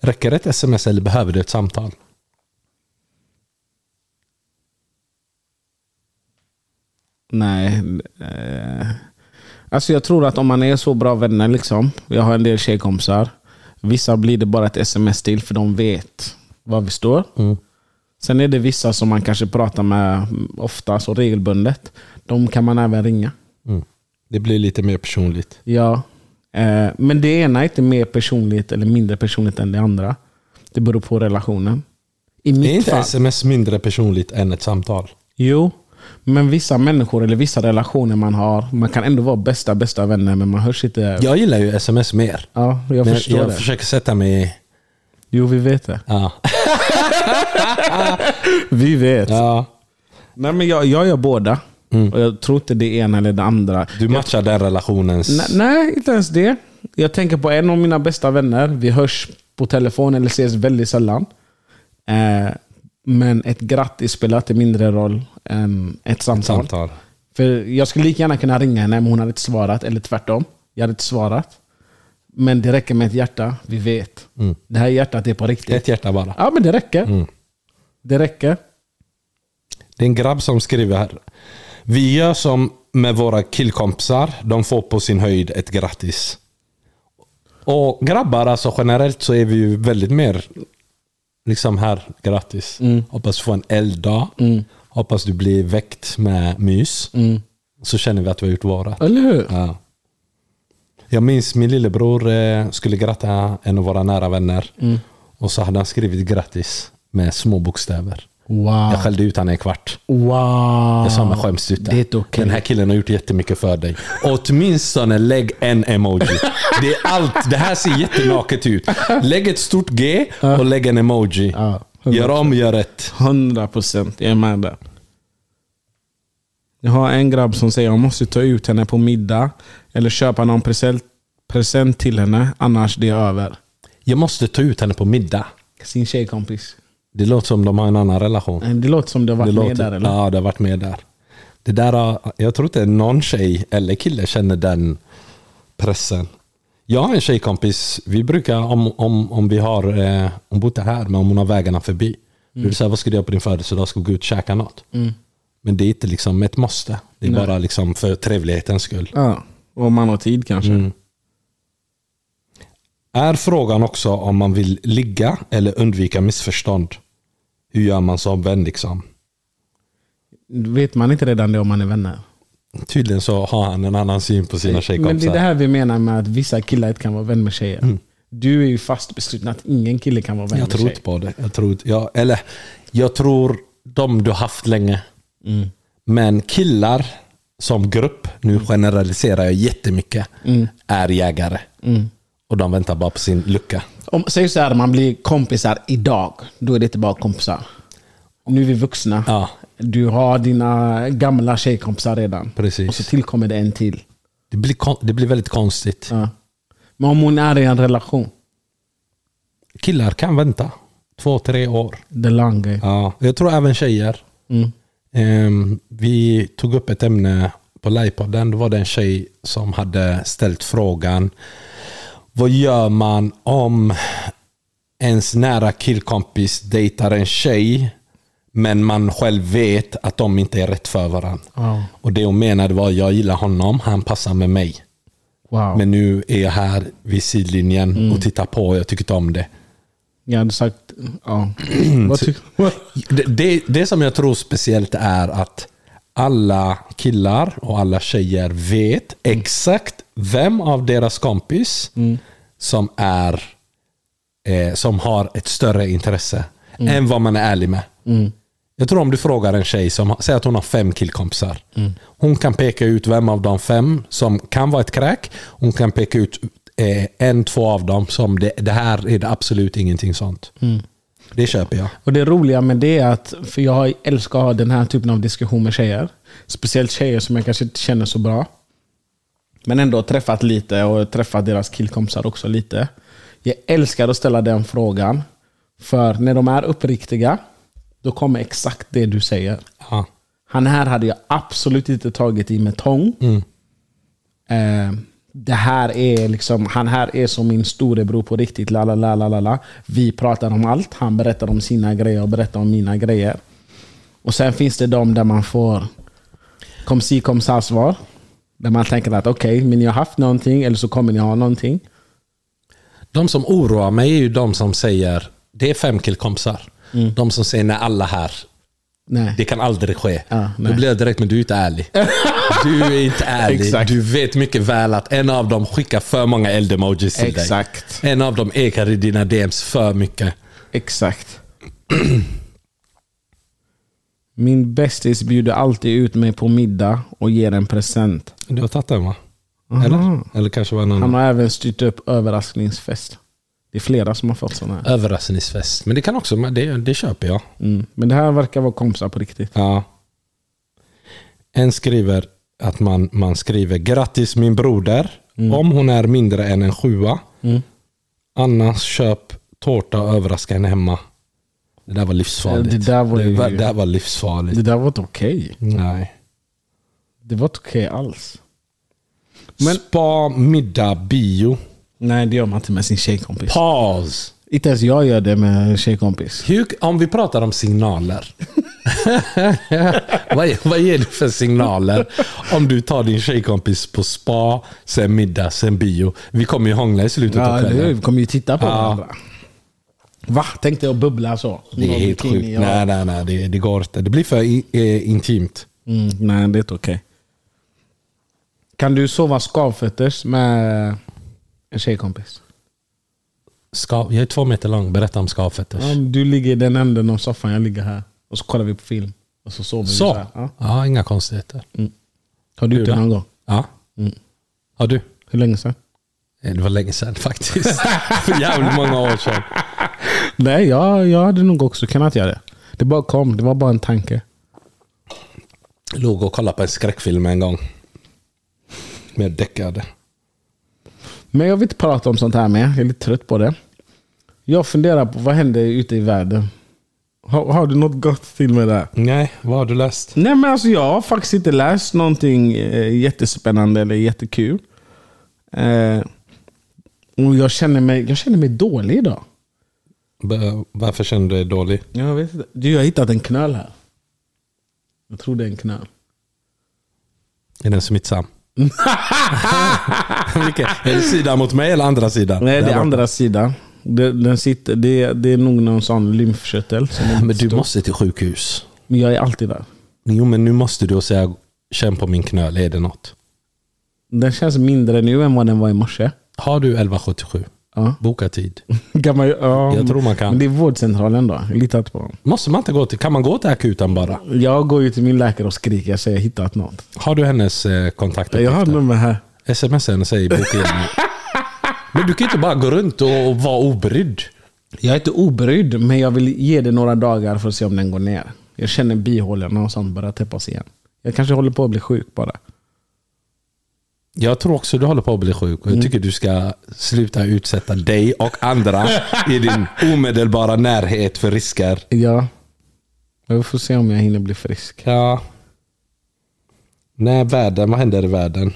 [SPEAKER 3] Räcker ett sms eller behöver du ett samtal?
[SPEAKER 2] Nej. Eh, alltså jag tror att om man är så bra vänner, liksom. Jag har en del tjejkompisar. Vissa blir det bara ett sms till för de vet var vi står. Sen är det vissa som man kanske pratar med ofta, så regelbundet. De kan man även ringa.
[SPEAKER 3] Mm. Det blir lite mer personligt.
[SPEAKER 2] Ja. Eh, men det ena är inte mer personligt eller mindre personligt än det andra. Det beror på relationen. I
[SPEAKER 3] Är
[SPEAKER 2] mitt
[SPEAKER 3] inte
[SPEAKER 2] fall.
[SPEAKER 3] sms mindre personligt än ett samtal?
[SPEAKER 2] Jo, men vissa människor eller vissa relationer man har, man kan ändå vara bästa bästa vänner men man hörs inte.
[SPEAKER 3] Jag gillar ju sms mer.
[SPEAKER 2] Ja, jag
[SPEAKER 3] Men
[SPEAKER 2] förstår
[SPEAKER 3] jag
[SPEAKER 2] det.
[SPEAKER 3] försöker sätta mig i...
[SPEAKER 2] Jo, vi vet det.
[SPEAKER 3] Ja.
[SPEAKER 2] Vi vet.
[SPEAKER 3] ja.
[SPEAKER 2] Nej, men jag, jag gör båda. Och jag tror inte det ena eller det andra.
[SPEAKER 3] Du matchar den relationens...
[SPEAKER 2] Nej, nej, inte ens det. Jag tänker på en av mina bästa vänner. Vi hörs på telefon eller ses väldigt sällan. Eh, men ett grattis spelar inte mindre roll än ett samtal.
[SPEAKER 3] samtal.
[SPEAKER 2] För jag skulle lika gärna kunna ringa henne men hon hade inte svarat. Eller tvärtom. Jag hade inte svarat. Men det räcker med ett hjärta. Vi vet. Det här hjärtat är på riktigt.
[SPEAKER 3] Ett hjärta bara.
[SPEAKER 2] Ja, men det räcker. Det räcker.
[SPEAKER 3] Det är en grabb som skriver här. Vi gör som med våra killkompisar. De får på sin höjd ett grattis. Och grabbar, alltså generellt så är vi ju väldigt mer liksom här, grattis. Hoppas du får en elddag. Hoppas du blir väckt med mys. Så känner vi att vi har gjort våra.
[SPEAKER 2] Eller hur?
[SPEAKER 3] Ja. Jag minns min lillebror eh, skulle gratta en av våra nära vänner. Och så hade han skrivit grattis med små bokstäver.
[SPEAKER 2] Wow.
[SPEAKER 3] Jag skällde ut honom i en kvart.
[SPEAKER 2] Wow.
[SPEAKER 3] Jag sa men skäms du inte?
[SPEAKER 2] Det är inte okej.
[SPEAKER 3] Den här killen har gjort jättemycket för dig. Åtminstone lägg en emoji. Det är allt. Det här ser jättenaket ut. Lägg ett stort G och lägg en emoji.
[SPEAKER 2] Ja,
[SPEAKER 3] Gör om, gör rätt.
[SPEAKER 2] 100 procent. Jag är med där. Jag har en grabb som säger att jag måste ta ut henne på middag. Eller köpa någon present, present till henne. Annars det är över.
[SPEAKER 3] Jag måste ta ut henne på middag.
[SPEAKER 2] Sin tjejkompis.
[SPEAKER 3] Det låter som de har en annan relation.
[SPEAKER 2] Det låter som du har varit
[SPEAKER 3] Det
[SPEAKER 2] med
[SPEAKER 3] låter,
[SPEAKER 2] där eller?
[SPEAKER 3] Ja, det har varit med där. Det där har, jag tror inte någon tjej eller kille känner den pressen. Jag har en tjejkompis, vi brukar om, om, om vi har, eh, hon bor inte här, men om hon har vägarna förbi. Det så här, vad ska du göra på din födelsedag? Ska vi gå ut och käka något? Men det är inte liksom ett måste. Det är bara liksom för trevlighetens skull.
[SPEAKER 2] Ja. Och om man har tid kanske.
[SPEAKER 3] Mm. Är frågan också om man vill ligga eller undvika missförstånd? Hur gör man som vän liksom?
[SPEAKER 2] Vet man inte redan det om man är vänner?
[SPEAKER 3] Tydligen så har han en annan syn på sina
[SPEAKER 2] Men
[SPEAKER 3] tjejkompisar.
[SPEAKER 2] det är det här vi menar med att vissa killar inte kan vara vän med tjejer. Du är ju fast besluten att ingen kille kan vara vän
[SPEAKER 3] Mm. jag
[SPEAKER 2] med
[SPEAKER 3] tror
[SPEAKER 2] tjejer.
[SPEAKER 3] inte på det. Jag tror, jag, eller, jag tror de du haft länge.
[SPEAKER 2] Mm.
[SPEAKER 3] Men killar som grupp, nu generaliserar jag jättemycket,
[SPEAKER 2] Mm.
[SPEAKER 3] är jägare. Och de väntar bara på sin lucka.
[SPEAKER 2] Om, säg så här, man blir kompisar idag. Då är det inte bara kompisar. Nu är vi vuxna.
[SPEAKER 3] Ja.
[SPEAKER 2] Du har dina gamla tjejkompisar redan.
[SPEAKER 3] Precis.
[SPEAKER 2] Och så tillkommer det en till.
[SPEAKER 3] Det blir, det blir väldigt konstigt.
[SPEAKER 2] Ja. Men om hon är i en relation.
[SPEAKER 3] Killar kan vänta två, tre år.
[SPEAKER 2] The long game.
[SPEAKER 3] Ja, jag tror även tjejer.
[SPEAKER 2] Mm.
[SPEAKER 3] Ehm, vi tog upp ett ämne på livepodden. Då var det en tjej som hade ställt frågan. Vad gör man om ens nära killkompis dejtar en tjej men man själv vet att de inte är rätt för varandra.
[SPEAKER 2] Ja.
[SPEAKER 3] Och det hon menade var jag gillar honom, han passar med mig.
[SPEAKER 2] Wow.
[SPEAKER 3] Men nu är jag här vid sidlinjen och tittar på och jag tycker inte om det.
[SPEAKER 2] Jag hade sagt... Ja.
[SPEAKER 3] Det, det, det som jag tror speciellt är att alla killar och alla tjejer vet exakt vem av deras kompis som är eh, som har ett större intresse än vad man är ärlig med. Jag tror om du frågar en tjej som säger att hon har fem killkompisar. Hon kan peka ut vem av de fem som kan vara ett kräk. Hon kan peka ut eh, en, två av dem som det, det här är det absolut ingenting sånt. Det köper jag.
[SPEAKER 2] Och det roliga med det är att, för jag älskar att ha den här typen av diskussion med tjejer. Speciellt tjejer som jag kanske inte känner så bra. Men ändå träffat lite och träffat deras killkompisar också lite. Jag älskar att ställa den frågan. För när de är uppriktiga, då kommer exakt det du säger.
[SPEAKER 3] Ja.
[SPEAKER 2] Han här hade jag absolut inte tagit i med tång. Eh, det här är liksom, han här är som min storebror på riktigt. La, la, la, la, la. Vi pratar om allt. Han berättar om sina grejer och berättar om mina grejer. Och sen finns det de där man får kom si kom sa svar. Där man tänker att okej, men ni har haft någonting eller så kommer ni ha någonting.
[SPEAKER 3] De som oroar mig är ju de som säger det är fem killkompisar. De som säger när alla här.
[SPEAKER 2] Nej.
[SPEAKER 3] Det kan aldrig ske.
[SPEAKER 2] Ja,
[SPEAKER 3] Då blir jag direkt, men du är inte ärlig. Du är inte ärlig. Du vet mycket väl att en av dem skickar för många eld-emojis till dig.
[SPEAKER 2] Exakt.
[SPEAKER 3] En av dem ekar i dina DMs för mycket.
[SPEAKER 2] Exakt. Min bästis bjuder alltid ut mig på middag och ger en present.
[SPEAKER 3] Du har tagit den va? Eller? Eller kanske var någon
[SPEAKER 2] Han har även styrt upp överraskningsfest. Det är flera som har fått sådana här.
[SPEAKER 3] överraskningsfest. Men det kan också, det, det köper jag.
[SPEAKER 2] Mm. Men det här verkar vara kompisar på riktigt.
[SPEAKER 3] Ja. En skriver att man, man skriver grattis min broder. Om hon är mindre än en sjua. Annars köp tårta och överraska henne hemma. Det där var livsfarligt.
[SPEAKER 2] Det där var
[SPEAKER 3] det,
[SPEAKER 2] ju-
[SPEAKER 3] var, det där var livsfarligt.
[SPEAKER 2] Det där var inte okej.
[SPEAKER 3] Nej.
[SPEAKER 2] Det var inte okej alls.
[SPEAKER 3] Men, Spa, middag, bio.
[SPEAKER 2] Nej, det gör man inte med sin tjejkompis.
[SPEAKER 3] Paus.
[SPEAKER 2] Inte ens jag gör det med en tjejkompis.
[SPEAKER 3] Hur, om vi pratar om signaler. vad, vad ger du för signaler om du tar din tjejkompis på spa, sen middag, sen bio? Vi kommer ju hångla i slutet
[SPEAKER 2] Ja,
[SPEAKER 3] av kvällen.
[SPEAKER 2] Vi kommer ju titta på
[SPEAKER 3] Ja.
[SPEAKER 2] varandra. Va? Tänkte jag bubbla så?
[SPEAKER 3] Det är helt sjukt.
[SPEAKER 2] ja.
[SPEAKER 3] Nej, nej, nej. Det, det går inte. Det blir för i, eh, intimt.
[SPEAKER 2] Mm, nej, det är inte okej. Kan du sova skavfötters med en tjejkompis?
[SPEAKER 3] Ska, jag är två meter lång. Berätta om skavfötters.
[SPEAKER 2] Ja, du ligger i den änden av soffan, jag ligger här. Och så kollar vi på film. Och så sover vi så
[SPEAKER 3] Så?
[SPEAKER 2] här. Ja.
[SPEAKER 3] Ja, inga konstigheter.
[SPEAKER 2] Har du gjort det någon gång?
[SPEAKER 3] Ja.
[SPEAKER 2] Mm.
[SPEAKER 3] Har du?
[SPEAKER 2] Hur länge sedan?
[SPEAKER 3] Det var länge sedan faktiskt. För jävligt många år sedan.
[SPEAKER 2] Nej, jag, jag hade nog också kunnat göra det. Det bara kom, det var bara en tanke.
[SPEAKER 3] Låg och kollade på en skräckfilm en gång. Med däckade.
[SPEAKER 2] Men jag vill inte prata om sånt här mer. Jag är lite trött på det. Jag funderar på vad händer ute i världen. Har, har du något gott till med det?
[SPEAKER 3] Nej, vad har du läst?
[SPEAKER 2] Nej men alltså jag har faktiskt inte läst någonting eh, jättespännande eller jättekul. Eh, och jag känner, mig, jag känner mig dålig idag.
[SPEAKER 3] B- Varför känner du dig dålig?
[SPEAKER 2] Jag vet inte. Du, jag har hittat en knöl här. Jag tror det är en knöl.
[SPEAKER 3] Är den smittsam? Är det sidan mot mig eller andra sidan?
[SPEAKER 2] Nej, det är andra sidan. Den sitter, det, det är nog någon sån lymfkörtel. Som
[SPEAKER 3] Men du
[SPEAKER 2] stor.
[SPEAKER 3] måste till sjukhus.
[SPEAKER 2] Men jag är alltid där.
[SPEAKER 3] Jo, men nu måste du säga känn på min knöl, är det något?
[SPEAKER 2] Den känns mindre nu än vad den var i morse.
[SPEAKER 3] Har du 1177?
[SPEAKER 2] Ja.
[SPEAKER 3] Boka tid.
[SPEAKER 2] Kan man, ju- ja,
[SPEAKER 3] Jag tror man kan.
[SPEAKER 2] Men det är vårdcentralen då. Jag litar inte på dem.
[SPEAKER 3] Måste man inte gå till, kan man gå till akuten bara?
[SPEAKER 2] Jag går ju till min läkare och skriker. Jag säger jag hittat något.
[SPEAKER 3] Har du hennes eh,
[SPEAKER 2] Jag har
[SPEAKER 3] kontaktuppgifter?
[SPEAKER 2] nummer här.
[SPEAKER 3] Smsa henne och säg boka in. Men du kan inte bara gå runt och, och vara obrydd.
[SPEAKER 2] Jag är inte obrydd, men jag vill ge det några dagar för att se om den går ner. Jag känner bihålorna och sånt börjar täppas igen. Jag kanske håller på att bli sjuk bara.
[SPEAKER 3] Jag tror också du håller på att bli sjuk jag tycker du ska sluta utsätta dig och andra i din omedelbara närhet för risker.
[SPEAKER 2] Ja. Jag får se om jag hinner bli frisk.
[SPEAKER 3] Ja. Nej, världen. Vad händer i världen?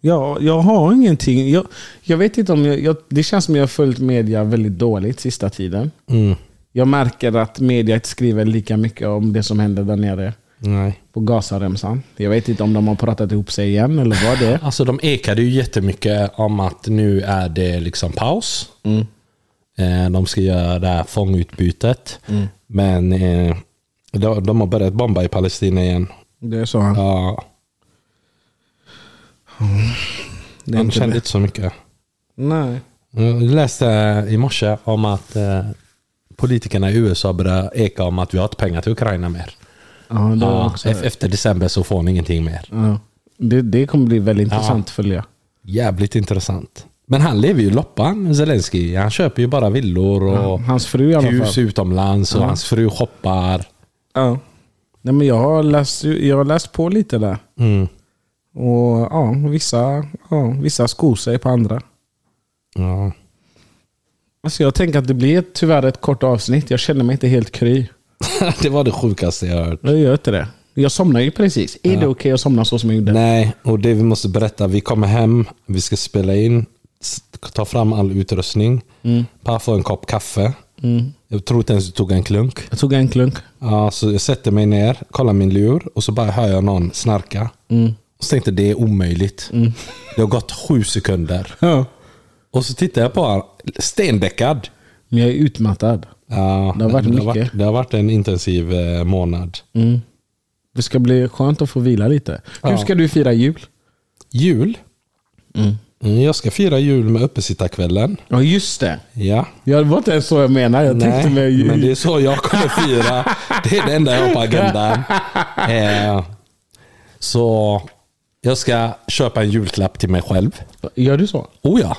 [SPEAKER 2] Ja, jag har ingenting. Jag, jag vet inte om jag, jag... Det känns som jag har följt media väldigt dåligt sista tiden.
[SPEAKER 3] Mm.
[SPEAKER 2] Jag märker att media inte skriver lika mycket om det som händer där nere
[SPEAKER 3] Nej.
[SPEAKER 2] på Gazaremsan. Jag vet inte om de har pratat ihop sig igen eller vad det är.
[SPEAKER 3] Alltså de ekade ju jättemycket om att nu är det liksom paus.
[SPEAKER 2] Mm.
[SPEAKER 3] Eh, De ska göra det här fångutbytet. Men eh, de, de har börjat bomba i Palestina igen.
[SPEAKER 2] Det är så han.
[SPEAKER 3] Ja,
[SPEAKER 2] Det är
[SPEAKER 3] han
[SPEAKER 2] inte
[SPEAKER 3] kände
[SPEAKER 2] det.
[SPEAKER 3] inte så mycket.
[SPEAKER 2] Nej.
[SPEAKER 3] Jag läste i morse om att eh, politikerna i USA börjar eka om att vi har inte pengar till Ukraina mer.
[SPEAKER 2] Ja,
[SPEAKER 3] Ja, efter december så får ni ingenting mer.
[SPEAKER 2] Ja. Det, det kommer bli väldigt intressant att följa.
[SPEAKER 3] Jävligt intressant. Men han lever ju loppan, Zelensky. Han köper ju bara villor och
[SPEAKER 2] Hans fru i alla
[SPEAKER 3] hus
[SPEAKER 2] fall.
[SPEAKER 3] utomlands och
[SPEAKER 2] Ja.
[SPEAKER 3] hans fru shoppar.
[SPEAKER 2] Ja. Nej, men jag, har läst, jag har läst på lite där.
[SPEAKER 3] Mm.
[SPEAKER 2] Och ja, vissa, ja, vissa skor sig på andra.
[SPEAKER 3] Ja.
[SPEAKER 2] Alltså jag tänker att det blir tyvärr ett kort avsnitt. Jag känner mig inte helt kry.
[SPEAKER 3] det var det sjukaste jag hört.
[SPEAKER 2] Jag gör inte det. Jag somnar ju precis. Är det okej att somna så som jag gjorde?
[SPEAKER 3] Nej, och det vi måste berätta. Vi kommer hem, vi ska spela in, ta fram all utrustning.
[SPEAKER 2] Mm.
[SPEAKER 3] Pa får en kopp kaffe. Jag tror inte ens du tog en klunk.
[SPEAKER 2] Jag tog en klunk.
[SPEAKER 3] Ja, så jag sätter mig ner, kollar min lur och så bara hör jag någon snarka. Och så tänkte jag det är omöjligt. Det har gått sju sekunder.
[SPEAKER 2] Ja.
[SPEAKER 3] Och så tittar jag på honom, stendäckad.
[SPEAKER 2] Men jag är utmattad.
[SPEAKER 3] Ja,
[SPEAKER 2] Det har varit
[SPEAKER 3] det, har varit, det har varit en intensiv eh, månad.
[SPEAKER 2] Mm. Det ska bli skönt att få vila lite. Hur
[SPEAKER 3] Ja.
[SPEAKER 2] ska du fira jul?
[SPEAKER 3] Jul. Mm, Jag ska fira jul med uppesittarkvällen.
[SPEAKER 2] Ja, just det.
[SPEAKER 3] Ja.
[SPEAKER 2] Ja, det var inte ens så jag menade. Jag med
[SPEAKER 3] Nej,
[SPEAKER 2] jul.
[SPEAKER 3] men det är så jag kommer fira. Det är det enda jag har på agendan. Eh, så jag ska köpa en julklapp till mig själv.
[SPEAKER 2] Gör du så?
[SPEAKER 3] Oh ja.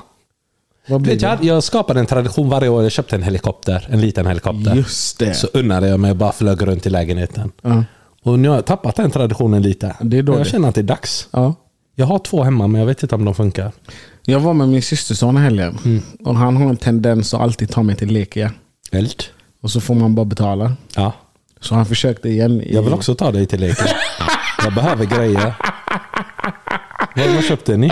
[SPEAKER 3] Vet jag, jag skapade en tradition varje år. Jag köpte en helikopter. En liten helikopter.
[SPEAKER 2] Just det.
[SPEAKER 3] Så unnade jag mig och bara flög runt i lägenheten.
[SPEAKER 2] Ja.
[SPEAKER 3] Och nu har jag tappat den traditionen lite.
[SPEAKER 2] Det är dåligt.
[SPEAKER 3] jag känner att det är dags.
[SPEAKER 2] Ja.
[SPEAKER 3] Jag har två hemma men jag vet inte om de funkar.
[SPEAKER 2] Jag var med min systerson i helgen.
[SPEAKER 3] Mm.
[SPEAKER 2] Och han har en tendens att alltid ta mig till Lekia.
[SPEAKER 3] Eld?
[SPEAKER 2] Och så får man bara betala.
[SPEAKER 3] Ja.
[SPEAKER 2] Så han försökte igen. I...
[SPEAKER 3] Jag vill också ta dig till leken. jag behöver grejer. Vad, vad köpte ni?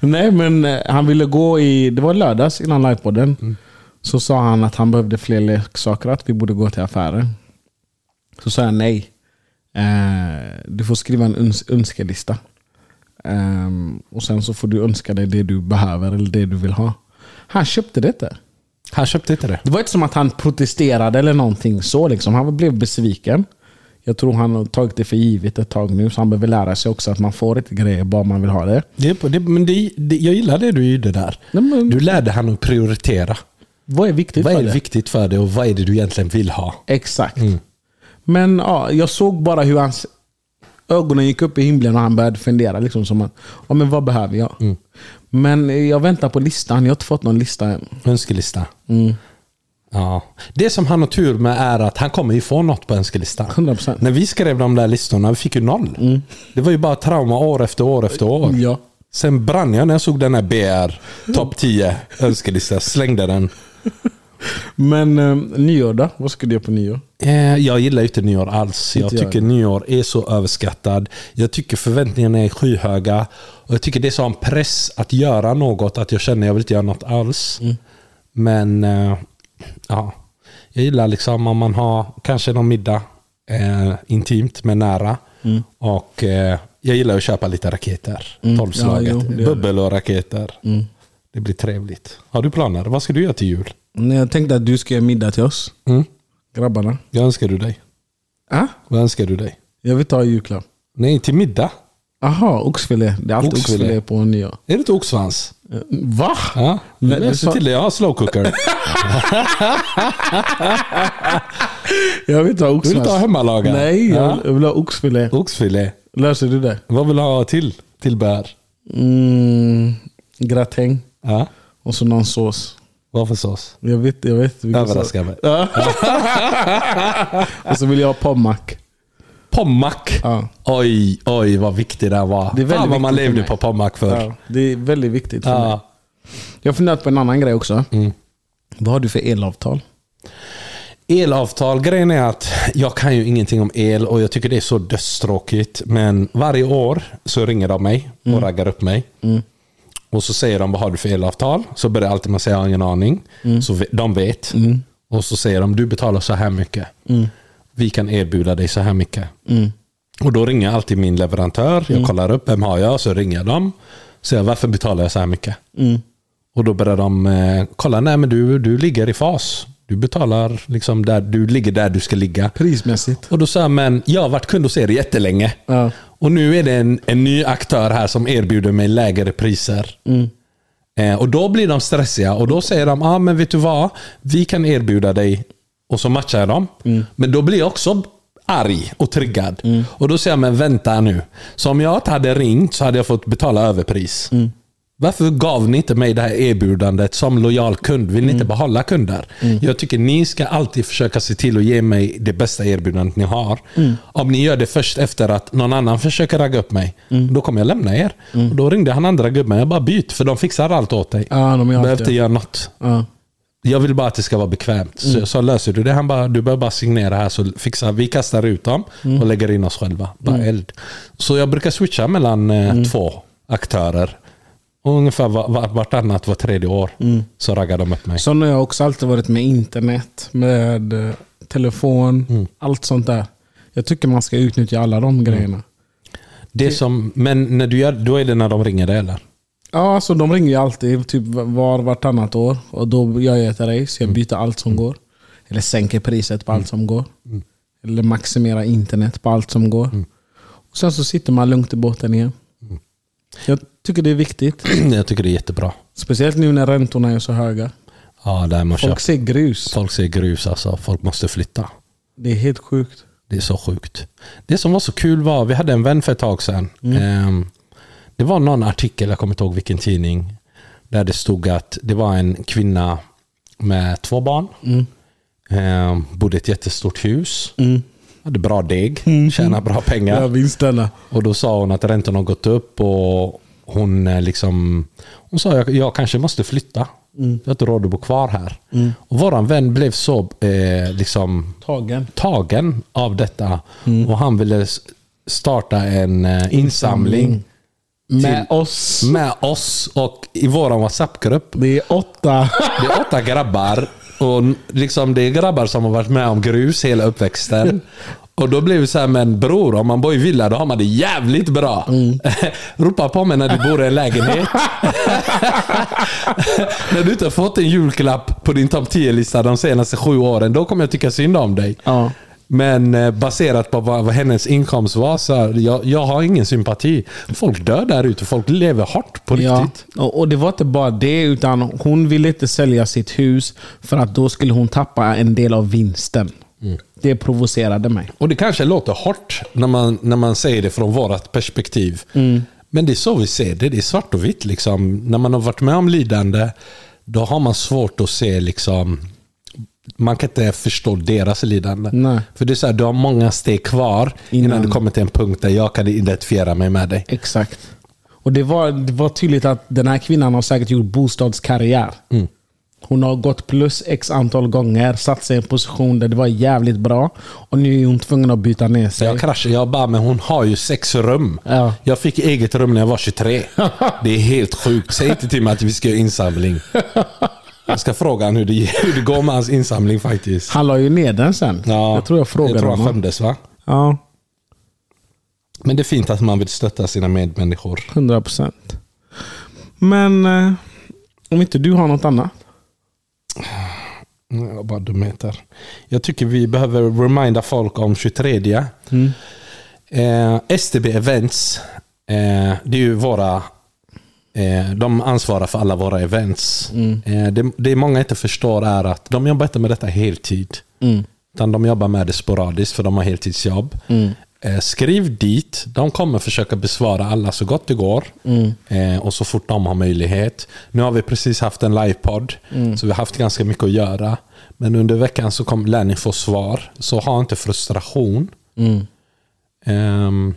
[SPEAKER 2] Nej men eh, han ville gå i, det var lördags innan livepodden.
[SPEAKER 3] Mm.
[SPEAKER 2] Så sa han att han behövde fler leksaker, att vi borde gå till affären. Så sa jag nej. Eh, du får skriva en öns önskelista. Ehm, och sen så får du önska dig det du behöver eller det du vill ha. Han köpte det inte.
[SPEAKER 3] Han köpte inte det.
[SPEAKER 2] Det var inte som att han protesterade eller någonting så. Liksom. Han blev besviken. Jag tror han har tagit det för givet ett tag nu. Så han behöver lära sig också att man får inte grejer bara man vill ha det.
[SPEAKER 3] det, det men det, det, jag gillar det du gjorde där.
[SPEAKER 2] Nej, men-
[SPEAKER 3] Du lärde han att prioritera.
[SPEAKER 2] Vad är viktigt
[SPEAKER 3] Vad
[SPEAKER 2] för
[SPEAKER 3] är
[SPEAKER 2] det?
[SPEAKER 3] viktigt för dig och vad är det du egentligen vill ha?
[SPEAKER 2] Exakt. Men ja, jag såg bara hur hans ögonen gick upp i himlen och han började fundera. Liksom som att, ja, men vad behöver jag? Men jag väntar på listan. Jag har inte fått någon lista än.
[SPEAKER 3] Önskelista.
[SPEAKER 2] Mm.
[SPEAKER 3] Ja. Det som han har tur med är att han kommer ju få något på önskelistan.
[SPEAKER 2] 100%.
[SPEAKER 3] När vi skrev de där listorna, vi fick ju noll. Det var ju bara trauma år efter år efter år.
[SPEAKER 2] Ja.
[SPEAKER 3] Sen brann jag när jag såg den här BR topp 10 önskelista. Slängde den.
[SPEAKER 2] Men eh, nyår då? Vad ska du göra på nyår?
[SPEAKER 3] Eh, Jag gillar inte nyår alls. Jag tycker nyår är så överskattad. Jag tycker förväntningarna är skyhöga. Och jag tycker det är sån press att göra något att jag känner att jag vill inte göra något alls. Men eh, ja, jag gillar liksom om man har kanske någon middag eh, intimt men nära. Och eh, jag gillar att köpa lite raketer. Tolvslaget.
[SPEAKER 2] Ja, jo.
[SPEAKER 3] Bubbel och raketer. Det blir trevligt. Har du planer? Vad ska du göra till jul?
[SPEAKER 2] Nej, Jag tänkte att du ska göra middag till oss.
[SPEAKER 3] Mm.
[SPEAKER 2] Grabbarna.
[SPEAKER 3] Vad önskar du dig?
[SPEAKER 2] Ah?
[SPEAKER 3] Vad önskar du dig?
[SPEAKER 2] Jag vill ta julklapp.
[SPEAKER 3] Nej, till middag.
[SPEAKER 2] Aha, oxfilé. Det är alltid
[SPEAKER 3] Oxfilé.
[SPEAKER 2] oxfilé, på nyår.
[SPEAKER 3] Är det inte oxsvans?
[SPEAKER 2] Eh, Va?
[SPEAKER 3] Ja,
[SPEAKER 2] det
[SPEAKER 3] ser
[SPEAKER 2] sa-
[SPEAKER 3] till det. Jag har slow cooker.
[SPEAKER 2] Jag vill ta
[SPEAKER 3] Du
[SPEAKER 2] oxfilé.
[SPEAKER 3] vill inte ha hemmalagad?
[SPEAKER 2] Nej, jag,
[SPEAKER 3] Ja.
[SPEAKER 2] jag vill ha oxfilé.
[SPEAKER 3] Oxfilé.
[SPEAKER 2] Löser du det?
[SPEAKER 3] Vad vill du ha till? Till bär?
[SPEAKER 2] Mm, gratäng.
[SPEAKER 3] Ja.
[SPEAKER 2] Och så någon sås.
[SPEAKER 3] Vad för sås?
[SPEAKER 2] Jag vet, jag vet.
[SPEAKER 3] Överraska mig.
[SPEAKER 2] Ja. och så vill jag ha pommac.
[SPEAKER 3] Pommac.
[SPEAKER 2] Ja.
[SPEAKER 3] Oj, oj vad viktig den var.
[SPEAKER 2] Det är
[SPEAKER 3] Fan vad man levde
[SPEAKER 2] mig.
[SPEAKER 3] på pommac förr.
[SPEAKER 2] Ja, det är väldigt viktigt för mig.
[SPEAKER 3] Ja.
[SPEAKER 2] Jag har funderat på en annan grej också.
[SPEAKER 3] Mm.
[SPEAKER 2] Vad har du för elavtal?
[SPEAKER 3] Elavtal, grejen är att jag kan ju ingenting om el och jag tycker det är så dödstråkigt. Men varje år så ringer de mig och raggar upp mig. Och så säger de vad har du för elavtal? Så börjar jag alltid med att säga jag har ingen aning. Så ve- de vet. Och så säger de du betalar så här mycket. Vi kan erbjuda dig så här mycket. Och då ringer jag alltid min leverantör. Jag kollar upp vem har jag så ringer jag dem. Säger varför betalar jag så här mycket? Och då börjar de eh, kolla, nej men du, du ligger i fas. Du betalar liksom där, du ligger där du ska ligga.
[SPEAKER 2] Prismässigt.
[SPEAKER 3] Och då sa men jag har varit kund hos er jättelänge.
[SPEAKER 2] Ja.
[SPEAKER 3] Och nu är det en, en ny aktör här som erbjuder mig lägre priser. Eh, och då blir de stressiga och då säger de, ah, men vet du vad? Vi kan erbjuda dig. Och så matchar jag dem. Men då blir jag också arg och triggad.
[SPEAKER 2] Mm.
[SPEAKER 3] Och då säger jag, men vänta nu. Så om jag inte hade ringt så hade jag fått betala överpris.
[SPEAKER 2] Mm.
[SPEAKER 3] Varför gav ni inte mig det här erbjudandet som lojal kund? Vill ni
[SPEAKER 2] Mm.
[SPEAKER 3] inte behålla kunder? Jag tycker ni ska alltid försöka se till att ge mig det bästa erbjudandet ni har.
[SPEAKER 2] Mm.
[SPEAKER 3] Om ni gör det först efter att någon annan försöker ragga upp mig,
[SPEAKER 2] Mm.
[SPEAKER 3] då kommer jag lämna er. Och då ringde han andra gubben, jag bara byt, för de fixar allt åt dig.
[SPEAKER 2] Ja, de
[SPEAKER 3] behöver inte göra något.
[SPEAKER 2] Ja.
[SPEAKER 3] Jag vill bara att det ska vara bekvämt. Så, så löser du det. Han bara, du behöver bara signera här så fixar vi. kastar ut dem och lägger in oss själva. Bara eld. Så jag brukar switcha mellan eh, två aktörer. Och ungefär var, var, vartannat, var tredje år så raggar de upp mig.
[SPEAKER 2] Så har jag också alltid varit med internet, med eh, telefon,
[SPEAKER 3] Mm.
[SPEAKER 2] allt sånt där. Jag tycker man ska utnyttja alla de grejerna.
[SPEAKER 3] Det som, men när du gör, då är det när de ringer dig eller?
[SPEAKER 2] Ja, alltså de ringer ju alltid, typ var vartannat år. Och då gör jag ett race, jag byter allt som går. Eller sänker priset på allt som går. Eller maximerar internet på allt som går. Och Sen så sitter man lugnt i båten igen. Jag tycker det är viktigt.
[SPEAKER 3] jag tycker det är jättebra.
[SPEAKER 2] Speciellt nu när räntorna är så höga.
[SPEAKER 3] Ja, där man
[SPEAKER 2] Folk
[SPEAKER 3] Folk,
[SPEAKER 2] ser grus.
[SPEAKER 3] folk ser grus alltså. Folk måste flytta.
[SPEAKER 2] Det är helt sjukt.
[SPEAKER 3] Det är så sjukt. Det som var så kul var, vi hade en vän för ett tag sedan. Ehm, det var någon artikel, jag kommer inte ihåg vilken tidning, där det stod att det var en kvinna med två barn. Ehm, bodde i ett jättestort hus. Hade bra deg, tjänade bra pengar.
[SPEAKER 2] Jag minns denna.
[SPEAKER 3] Och då sa hon att räntorna har gått upp och hon eh, liksom Hon sa jag, jag kanske måste flytta. Jag har inte råd att bo kvar här. Och våran vän blev så eh, liksom
[SPEAKER 2] Tagen.
[SPEAKER 3] tagen av detta. Och han ville starta en eh, insamling
[SPEAKER 2] Med oss.
[SPEAKER 3] med oss och i vår WhatsApp-grupp.
[SPEAKER 2] Det är åtta.
[SPEAKER 3] Det är åtta grabbar. Och liksom det är grabbar som har varit med om grus hela uppväxten. Och då blev det så här, men bror, om man bor i villa då har man det jävligt bra. Ropa på mig när du bor i en lägenhet. när du inte har fått en julklapp på din topp 10-lista de senaste sju åren, då kommer jag tycka synd om dig.
[SPEAKER 2] Ja.
[SPEAKER 3] Men eh, baserat på vad, vad hennes inkomst var, så här, jag, jag har ingen sympati. Folk dör där ute, folk lever hårt på
[SPEAKER 2] Ja,
[SPEAKER 3] riktigt.
[SPEAKER 2] och, och det var inte bara det, utan hon ville inte sälja sitt hus för att då skulle hon tappa en del av vinsten. Det provocerade mig.
[SPEAKER 3] Och det kanske låter hårt när man, när man säger det från vårt perspektiv. Men det är så vi ser det. Det är svart och vitt. Liksom. När man har varit med om lidande, då har man svårt att se liksom man kan inte förstå deras lidande.
[SPEAKER 2] Nej.
[SPEAKER 3] För det är så här, du har många steg kvar innan,
[SPEAKER 2] Innan.
[SPEAKER 3] du kommer till en punkt där jag kan identifiera mig med dig.
[SPEAKER 2] Exakt. Och det var, det var tydligt att den här kvinnan har säkert gjort bostadskarriär. Hon har gått plus x antal gånger, satt sig i en position där det var jävligt bra. Och nu är hon tvungen att byta ner sig.
[SPEAKER 3] jag kraschade. Jag bara, men hon har ju sex rum.
[SPEAKER 2] Ja.
[SPEAKER 3] Jag fick eget rum när jag var 23. Det är helt sjukt. Säg inte till mig att vi ska göra insamling. Jag ska fråga honom hur det, hur det går med hans insamling faktiskt.
[SPEAKER 2] Han la ju ner den sen.
[SPEAKER 3] Ja,
[SPEAKER 2] jag tror jag frågade
[SPEAKER 3] jag tror han
[SPEAKER 2] honom.
[SPEAKER 3] skämdes va?
[SPEAKER 2] Ja,
[SPEAKER 3] Men det är fint att man vill stötta sina medmänniskor.
[SPEAKER 2] 100 procent. Men eh, om inte du har något annat?
[SPEAKER 3] Ja, bara dumheter. Jag tycker vi behöver reminda folk om 23. Eh, STB Events. Eh, det är ju våra... Eh, de ansvarar för alla våra events. Eh, det, det många inte förstår är att de jobbar inte med detta heltid. Utan de jobbar med det sporadiskt för de har heltidsjobb. Eh, skriv dit. De kommer försöka besvara alla så gott det går. Eh, och så fort de har möjlighet. Nu har vi precis haft en livepodd. Så vi har haft ganska mycket att göra. Men under veckan så kom, lär ni få svar. Så ha inte frustration. Ehm,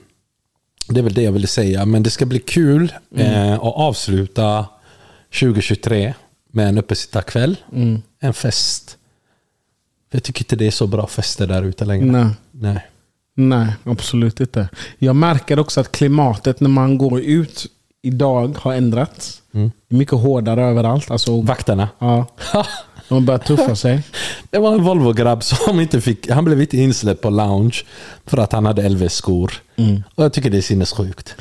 [SPEAKER 3] det är väl det jag ville säga. Men det ska bli kul eh, att avsluta 2023 med en uppesittarkväll. En fest. Jag tycker inte det är så bra fester där ute längre.
[SPEAKER 2] Nej.
[SPEAKER 3] Nej.
[SPEAKER 2] Nej, absolut inte. Jag märker också att klimatet när man går ut idag har ändrats.
[SPEAKER 3] Mm.
[SPEAKER 2] Mycket hårdare överallt. Alltså,
[SPEAKER 3] Vakterna.
[SPEAKER 2] ja, de börjar tuffa sig.
[SPEAKER 3] Det var en Volvo-grabb som inte fick... Han blev inte insläppt på lounge för att han hade LV-skor. Och jag tycker det är sinnessjukt.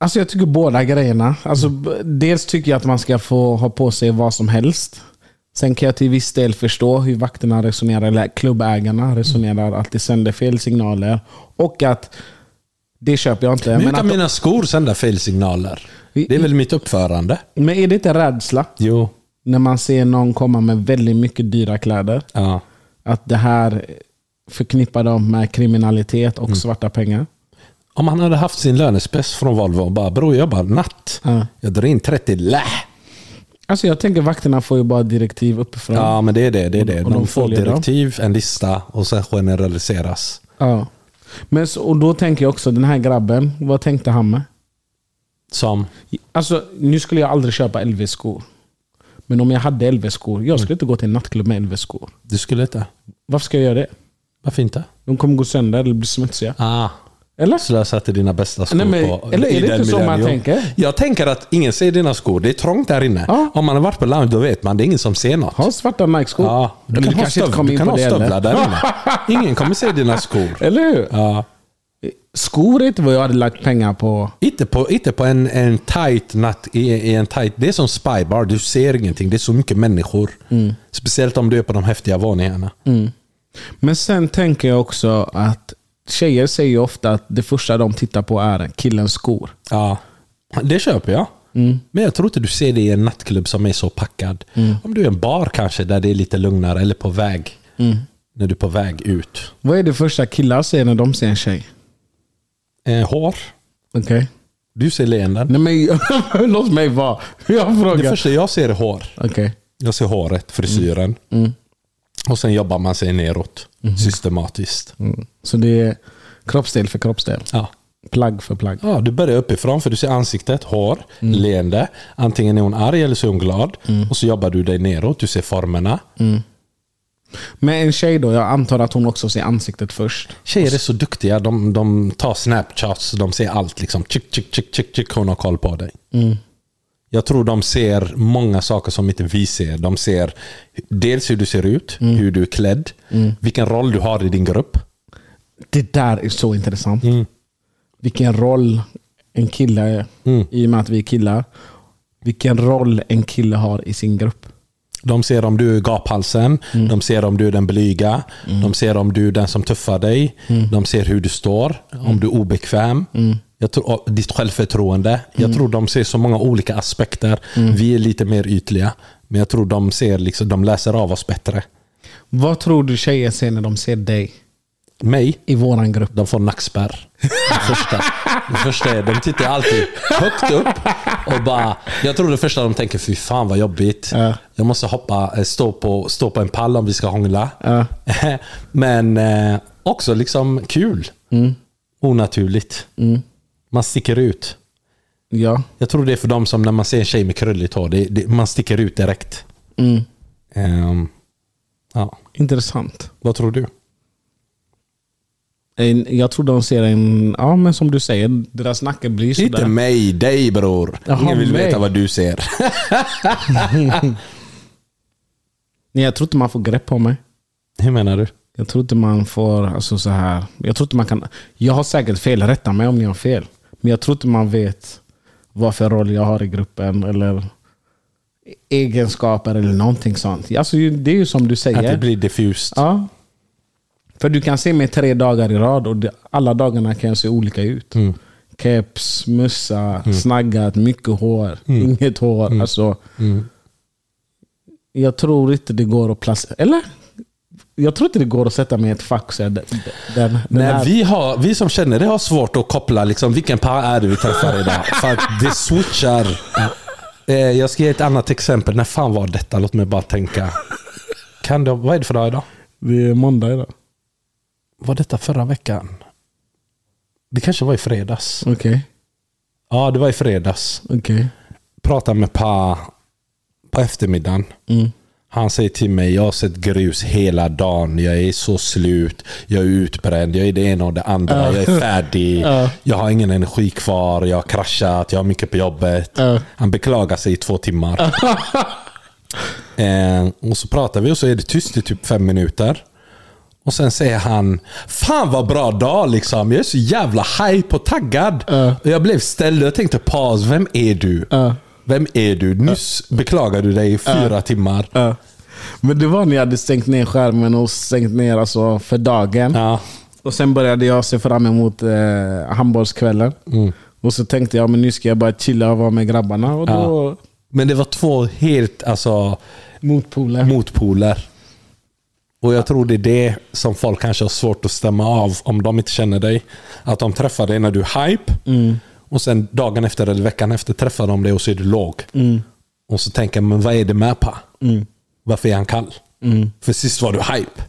[SPEAKER 2] Alltså jag tycker båda grejerna. Alltså, b- dels tycker jag att man ska få ha på sig vad som helst. Sen kan jag till viss del förstå hur vakterna resonerar, eller klubbägarna resonerar, att det sänder fel signaler. Och att, det köper jag inte.
[SPEAKER 3] Men
[SPEAKER 2] Men,
[SPEAKER 3] kan mina skor sända fel signaler? Det är väl mitt uppförande?
[SPEAKER 2] men är det inte rädsla?
[SPEAKER 3] Jo.
[SPEAKER 2] När man ser någon komma med väldigt mycket dyra kläder.
[SPEAKER 3] Ja.
[SPEAKER 2] Att det här förknippa dem med kriminalitet och svarta pengar.
[SPEAKER 3] Om han hade haft sin lönespec från Volvo och bara bror jag jobbar natt.
[SPEAKER 2] Ja.
[SPEAKER 3] Jag drar in 30 lä.
[SPEAKER 2] Alltså jag tänker vakterna får ju bara direktiv uppifrån.
[SPEAKER 3] Ja men det är det. det, är det.
[SPEAKER 2] Och de
[SPEAKER 3] De får
[SPEAKER 2] följer dem.
[SPEAKER 3] direktiv, en lista och sen generaliseras.
[SPEAKER 2] Ja. Men så, och då tänker jag också, den här grabben, vad tänkte han med?
[SPEAKER 3] Som,
[SPEAKER 2] Alltså, nu skulle jag aldrig köpa LV-skor. Men om jag hade LV-skor, jag skulle inte gå till en nattklubb med LV-skor.
[SPEAKER 3] du skulle inte?
[SPEAKER 2] Varför ska jag göra det?
[SPEAKER 3] Varför inte?
[SPEAKER 2] De kommer gå sönder eller bli smutsiga.
[SPEAKER 3] Ah,
[SPEAKER 2] Eller?
[SPEAKER 3] slösa till dina bästa skor
[SPEAKER 2] Nej, men-
[SPEAKER 3] på
[SPEAKER 2] eller är
[SPEAKER 3] i
[SPEAKER 2] det inte så man tänker?
[SPEAKER 3] Jag tänker att ingen ser dina skor. Det är trångt där inne.
[SPEAKER 2] Ja.
[SPEAKER 3] Om man har varit på lounge då vet man. Det är ingen som ser något.
[SPEAKER 2] Ha svarta Nike-skor.
[SPEAKER 3] Ja, du
[SPEAKER 2] Eller
[SPEAKER 3] kan, ha, stöv, du kan
[SPEAKER 2] på
[SPEAKER 3] ha stövlar där inne. Ingen kommer se dina skor.
[SPEAKER 2] Eller hur?
[SPEAKER 3] Ja.
[SPEAKER 2] Skor är inte vad jag hade lagt pengar på.
[SPEAKER 3] Inte på, inte på en, en tight natt, i, i en tight... Det är som spybar. Du ser ingenting. Det är så mycket människor.
[SPEAKER 2] Mm.
[SPEAKER 3] Speciellt om du är på de häftiga våningarna.
[SPEAKER 2] Men sen tänker jag också att tjejer säger ofta att det första de tittar på är killens skor.
[SPEAKER 3] Ja, det köper jag.
[SPEAKER 2] Mm.
[SPEAKER 3] Men jag tror inte du ser det i en nattklubb som är så packad. Om du är en bar kanske, där det är lite lugnare, eller på väg.
[SPEAKER 2] Mm.
[SPEAKER 3] När du är på väg ut.
[SPEAKER 2] Vad är det första killar ser när de ser en tjej?
[SPEAKER 3] Eh, hår.
[SPEAKER 2] Okej.
[SPEAKER 3] Du ser leenden.
[SPEAKER 2] Nej men låt mig vara. Jag
[SPEAKER 3] Det
[SPEAKER 2] frågar.
[SPEAKER 3] första jag ser är hår.
[SPEAKER 2] Okej.
[SPEAKER 3] Jag ser håret, frisyren.
[SPEAKER 2] Mm.
[SPEAKER 3] Och sen jobbar man sig neråt. Systematiskt.
[SPEAKER 2] Mm. Så det är kroppsdel för kroppsdel.
[SPEAKER 3] Ja.
[SPEAKER 2] Plagg för plagg.
[SPEAKER 3] Ja, du börjar uppifrån för du ser ansiktet, hår,
[SPEAKER 2] Mm.
[SPEAKER 3] leende. Antingen är hon arg eller så är hon glad. Och så jobbar du dig neråt. Du ser formerna.
[SPEAKER 2] Men en tjej då, jag antar att hon också ser ansiktet först.
[SPEAKER 3] Tjejer är så duktiga. De, de tar snapshots. De ser allt. Liksom. Chick, chick, chick, chick, chick. Hon har koll på dig. Jag tror de ser många saker som inte vi ser. De ser dels hur du ser ut, hur du är klädd, vilken roll du har i din grupp.
[SPEAKER 2] Det där är så intressant.
[SPEAKER 3] Mm.
[SPEAKER 2] Vilken roll en kille, är, i och med att vi är killar, vilken roll en kille har i sin grupp.
[SPEAKER 3] De ser om du är gaphalsen, de ser om du är den blyga, de ser om du är den som tuffar dig, de ser hur du står, om du är obekväm. Jag tror, ditt självförtroende. Jag tror de ser så många olika aspekter. Vi är lite mer ytliga. Men jag tror de ser liksom, de läser av oss bättre.
[SPEAKER 2] Vad tror du tjejer ser när de ser dig
[SPEAKER 3] Mig,
[SPEAKER 2] i våran grupp?
[SPEAKER 3] de får nackspärr. Det första, det första är, de tittar alltid högt upp och bara... Jag tror det första de tänker, fy fan vad jobbigt.
[SPEAKER 2] Ja.
[SPEAKER 3] Jag måste hoppa, eh, stå på, stå på en pall om vi ska hångla.
[SPEAKER 2] Ja.
[SPEAKER 3] Men eh, också liksom kul. Onaturligt. Man sticker ut.
[SPEAKER 2] Ja.
[SPEAKER 3] Jag tror det är för dem som när man ser en tjej med krulligt hår, det, det, man sticker ut direkt.
[SPEAKER 2] Mm.
[SPEAKER 3] Ehm, ja.
[SPEAKER 2] Intressant.
[SPEAKER 3] Vad tror du?
[SPEAKER 2] Jag tror de ser en, ja men som du säger, deras nacke blir
[SPEAKER 3] Inte
[SPEAKER 2] sådär.
[SPEAKER 3] mig, dig bror.
[SPEAKER 2] Jaha,
[SPEAKER 3] Ingen vill
[SPEAKER 2] mig.
[SPEAKER 3] veta vad du ser.
[SPEAKER 2] Nej, jag tror inte man får grepp på mig.
[SPEAKER 3] Hur menar du?
[SPEAKER 2] Jag tror inte man får, alltså så här. Jag tror inte man kan, jag har säkert fel, rätta mig om jag har fel. Men jag tror inte man vet vad för roll jag har i gruppen eller egenskaper eller någonting sånt. Alltså, det är ju som du
[SPEAKER 3] Att det
[SPEAKER 2] säger.
[SPEAKER 3] blir diffust.
[SPEAKER 2] Ja. För du kan se mig tre dagar i rad och alla dagarna kan se olika ut.
[SPEAKER 3] Mm.
[SPEAKER 2] Keps, mössa, snaggat, mycket hår, inget hår. Alltså,
[SPEAKER 3] Mm.
[SPEAKER 2] Jag tror inte det går att placera... Eller? Jag tror inte det går att sätta mig i ett fack. Så den, den,
[SPEAKER 3] Nej, vi, har, vi som känner det har svårt att koppla liksom, vilken par är det vi träffar idag. För det switchar. Eh, jag ska ge ett annat exempel. När fan var detta? Låt mig bara tänka. Kan det, vad är det för dag idag?
[SPEAKER 2] Det är måndag idag.
[SPEAKER 3] Var detta förra veckan? Det kanske var i fredags.
[SPEAKER 2] Okej.
[SPEAKER 3] Ja, det var i fredags.
[SPEAKER 2] Okej.
[SPEAKER 3] Pratade med Pa på eftermiddagen.
[SPEAKER 2] Mm.
[SPEAKER 3] Han säger till mig, jag har sett grus hela dagen. Jag är så slut. Jag är utbränd. Jag är det ena och det andra.
[SPEAKER 2] Ja.
[SPEAKER 3] Jag är färdig.
[SPEAKER 2] Ja.
[SPEAKER 3] Jag har ingen energi kvar. Jag har kraschat. Jag har mycket på jobbet.
[SPEAKER 2] Ja.
[SPEAKER 3] Han beklagar sig i två timmar. eh, och så pratar vi och så är det tyst i typ fem minuter. Och sen säger han Fan vad bra dag liksom. Jag är så jävla hype och taggad.
[SPEAKER 2] Ja.
[SPEAKER 3] Och jag blev ställd och tänkte paus, vem är du?
[SPEAKER 2] Ja.
[SPEAKER 3] Vem är du? Nyss beklagade du dig i fyra timmar.
[SPEAKER 2] Men det var när jag hade stängt ner skärmen och stängt ner alltså för dagen. Och sen började jag se fram emot eh, handbollskvällen.
[SPEAKER 3] Mm.
[SPEAKER 2] Och så tänkte jag men nu ska jag bara chilla och vara med grabbarna. Och då
[SPEAKER 3] Men det var två helt alltså,
[SPEAKER 2] motpoler.
[SPEAKER 3] motpoler. Och jag tror det är det som folk kanske har svårt att stämma av om de inte känner dig. Att de träffar dig när du är hype. Och sen dagen efter eller veckan efter träffar de dig och så är du låg. Och så tänker man, vad är det med Pa? Varför är han kall? För sist var du hype.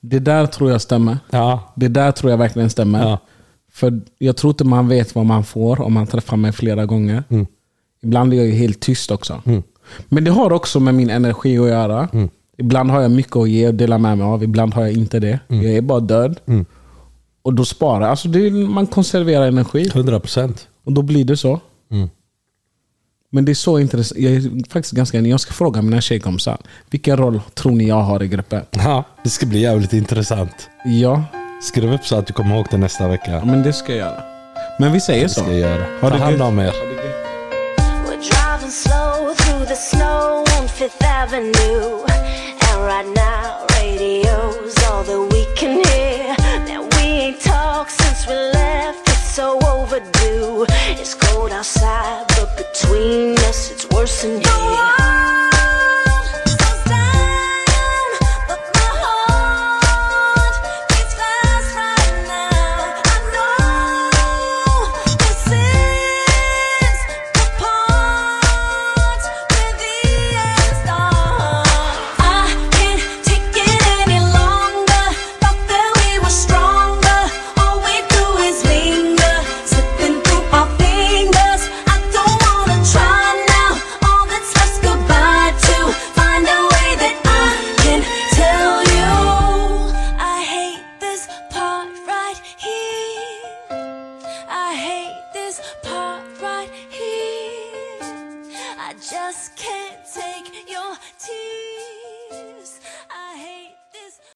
[SPEAKER 2] Det där tror jag stämmer.
[SPEAKER 3] Ja.
[SPEAKER 2] Det där tror jag verkligen stämmer.
[SPEAKER 3] Ja.
[SPEAKER 2] För jag tror inte man vet vad man får om man träffar mig flera gånger. Ibland är jag ju helt tyst också. Men det har också med min energi att göra. Ibland har jag mycket att ge och dela med mig av. Ibland har jag inte det. Jag är bara död. Och då sparar. Alltså det är, man konserverar energi.
[SPEAKER 3] 100%.
[SPEAKER 2] Och då blir det så. Men det är så intressant. Jag är faktiskt ganska Jag ska fråga mina tjejkompisar. Vilken roll tror ni jag har i gruppen?
[SPEAKER 3] Ja, det ska bli jävligt intressant.
[SPEAKER 2] Ja,
[SPEAKER 3] Skriv upp så att du kommer ihåg det nästa
[SPEAKER 2] ja,
[SPEAKER 3] vecka.
[SPEAKER 2] men det ska jag göra. Men vi säger
[SPEAKER 3] Det
[SPEAKER 2] så.
[SPEAKER 3] ska jag göra.
[SPEAKER 2] Ha
[SPEAKER 3] Ta
[SPEAKER 2] det
[SPEAKER 3] hand om er.
[SPEAKER 4] We're right now, radio's all that we can hear. Now we ain't talked since we left, it's so overdue. It's cold outside, but between us, it's worse than here.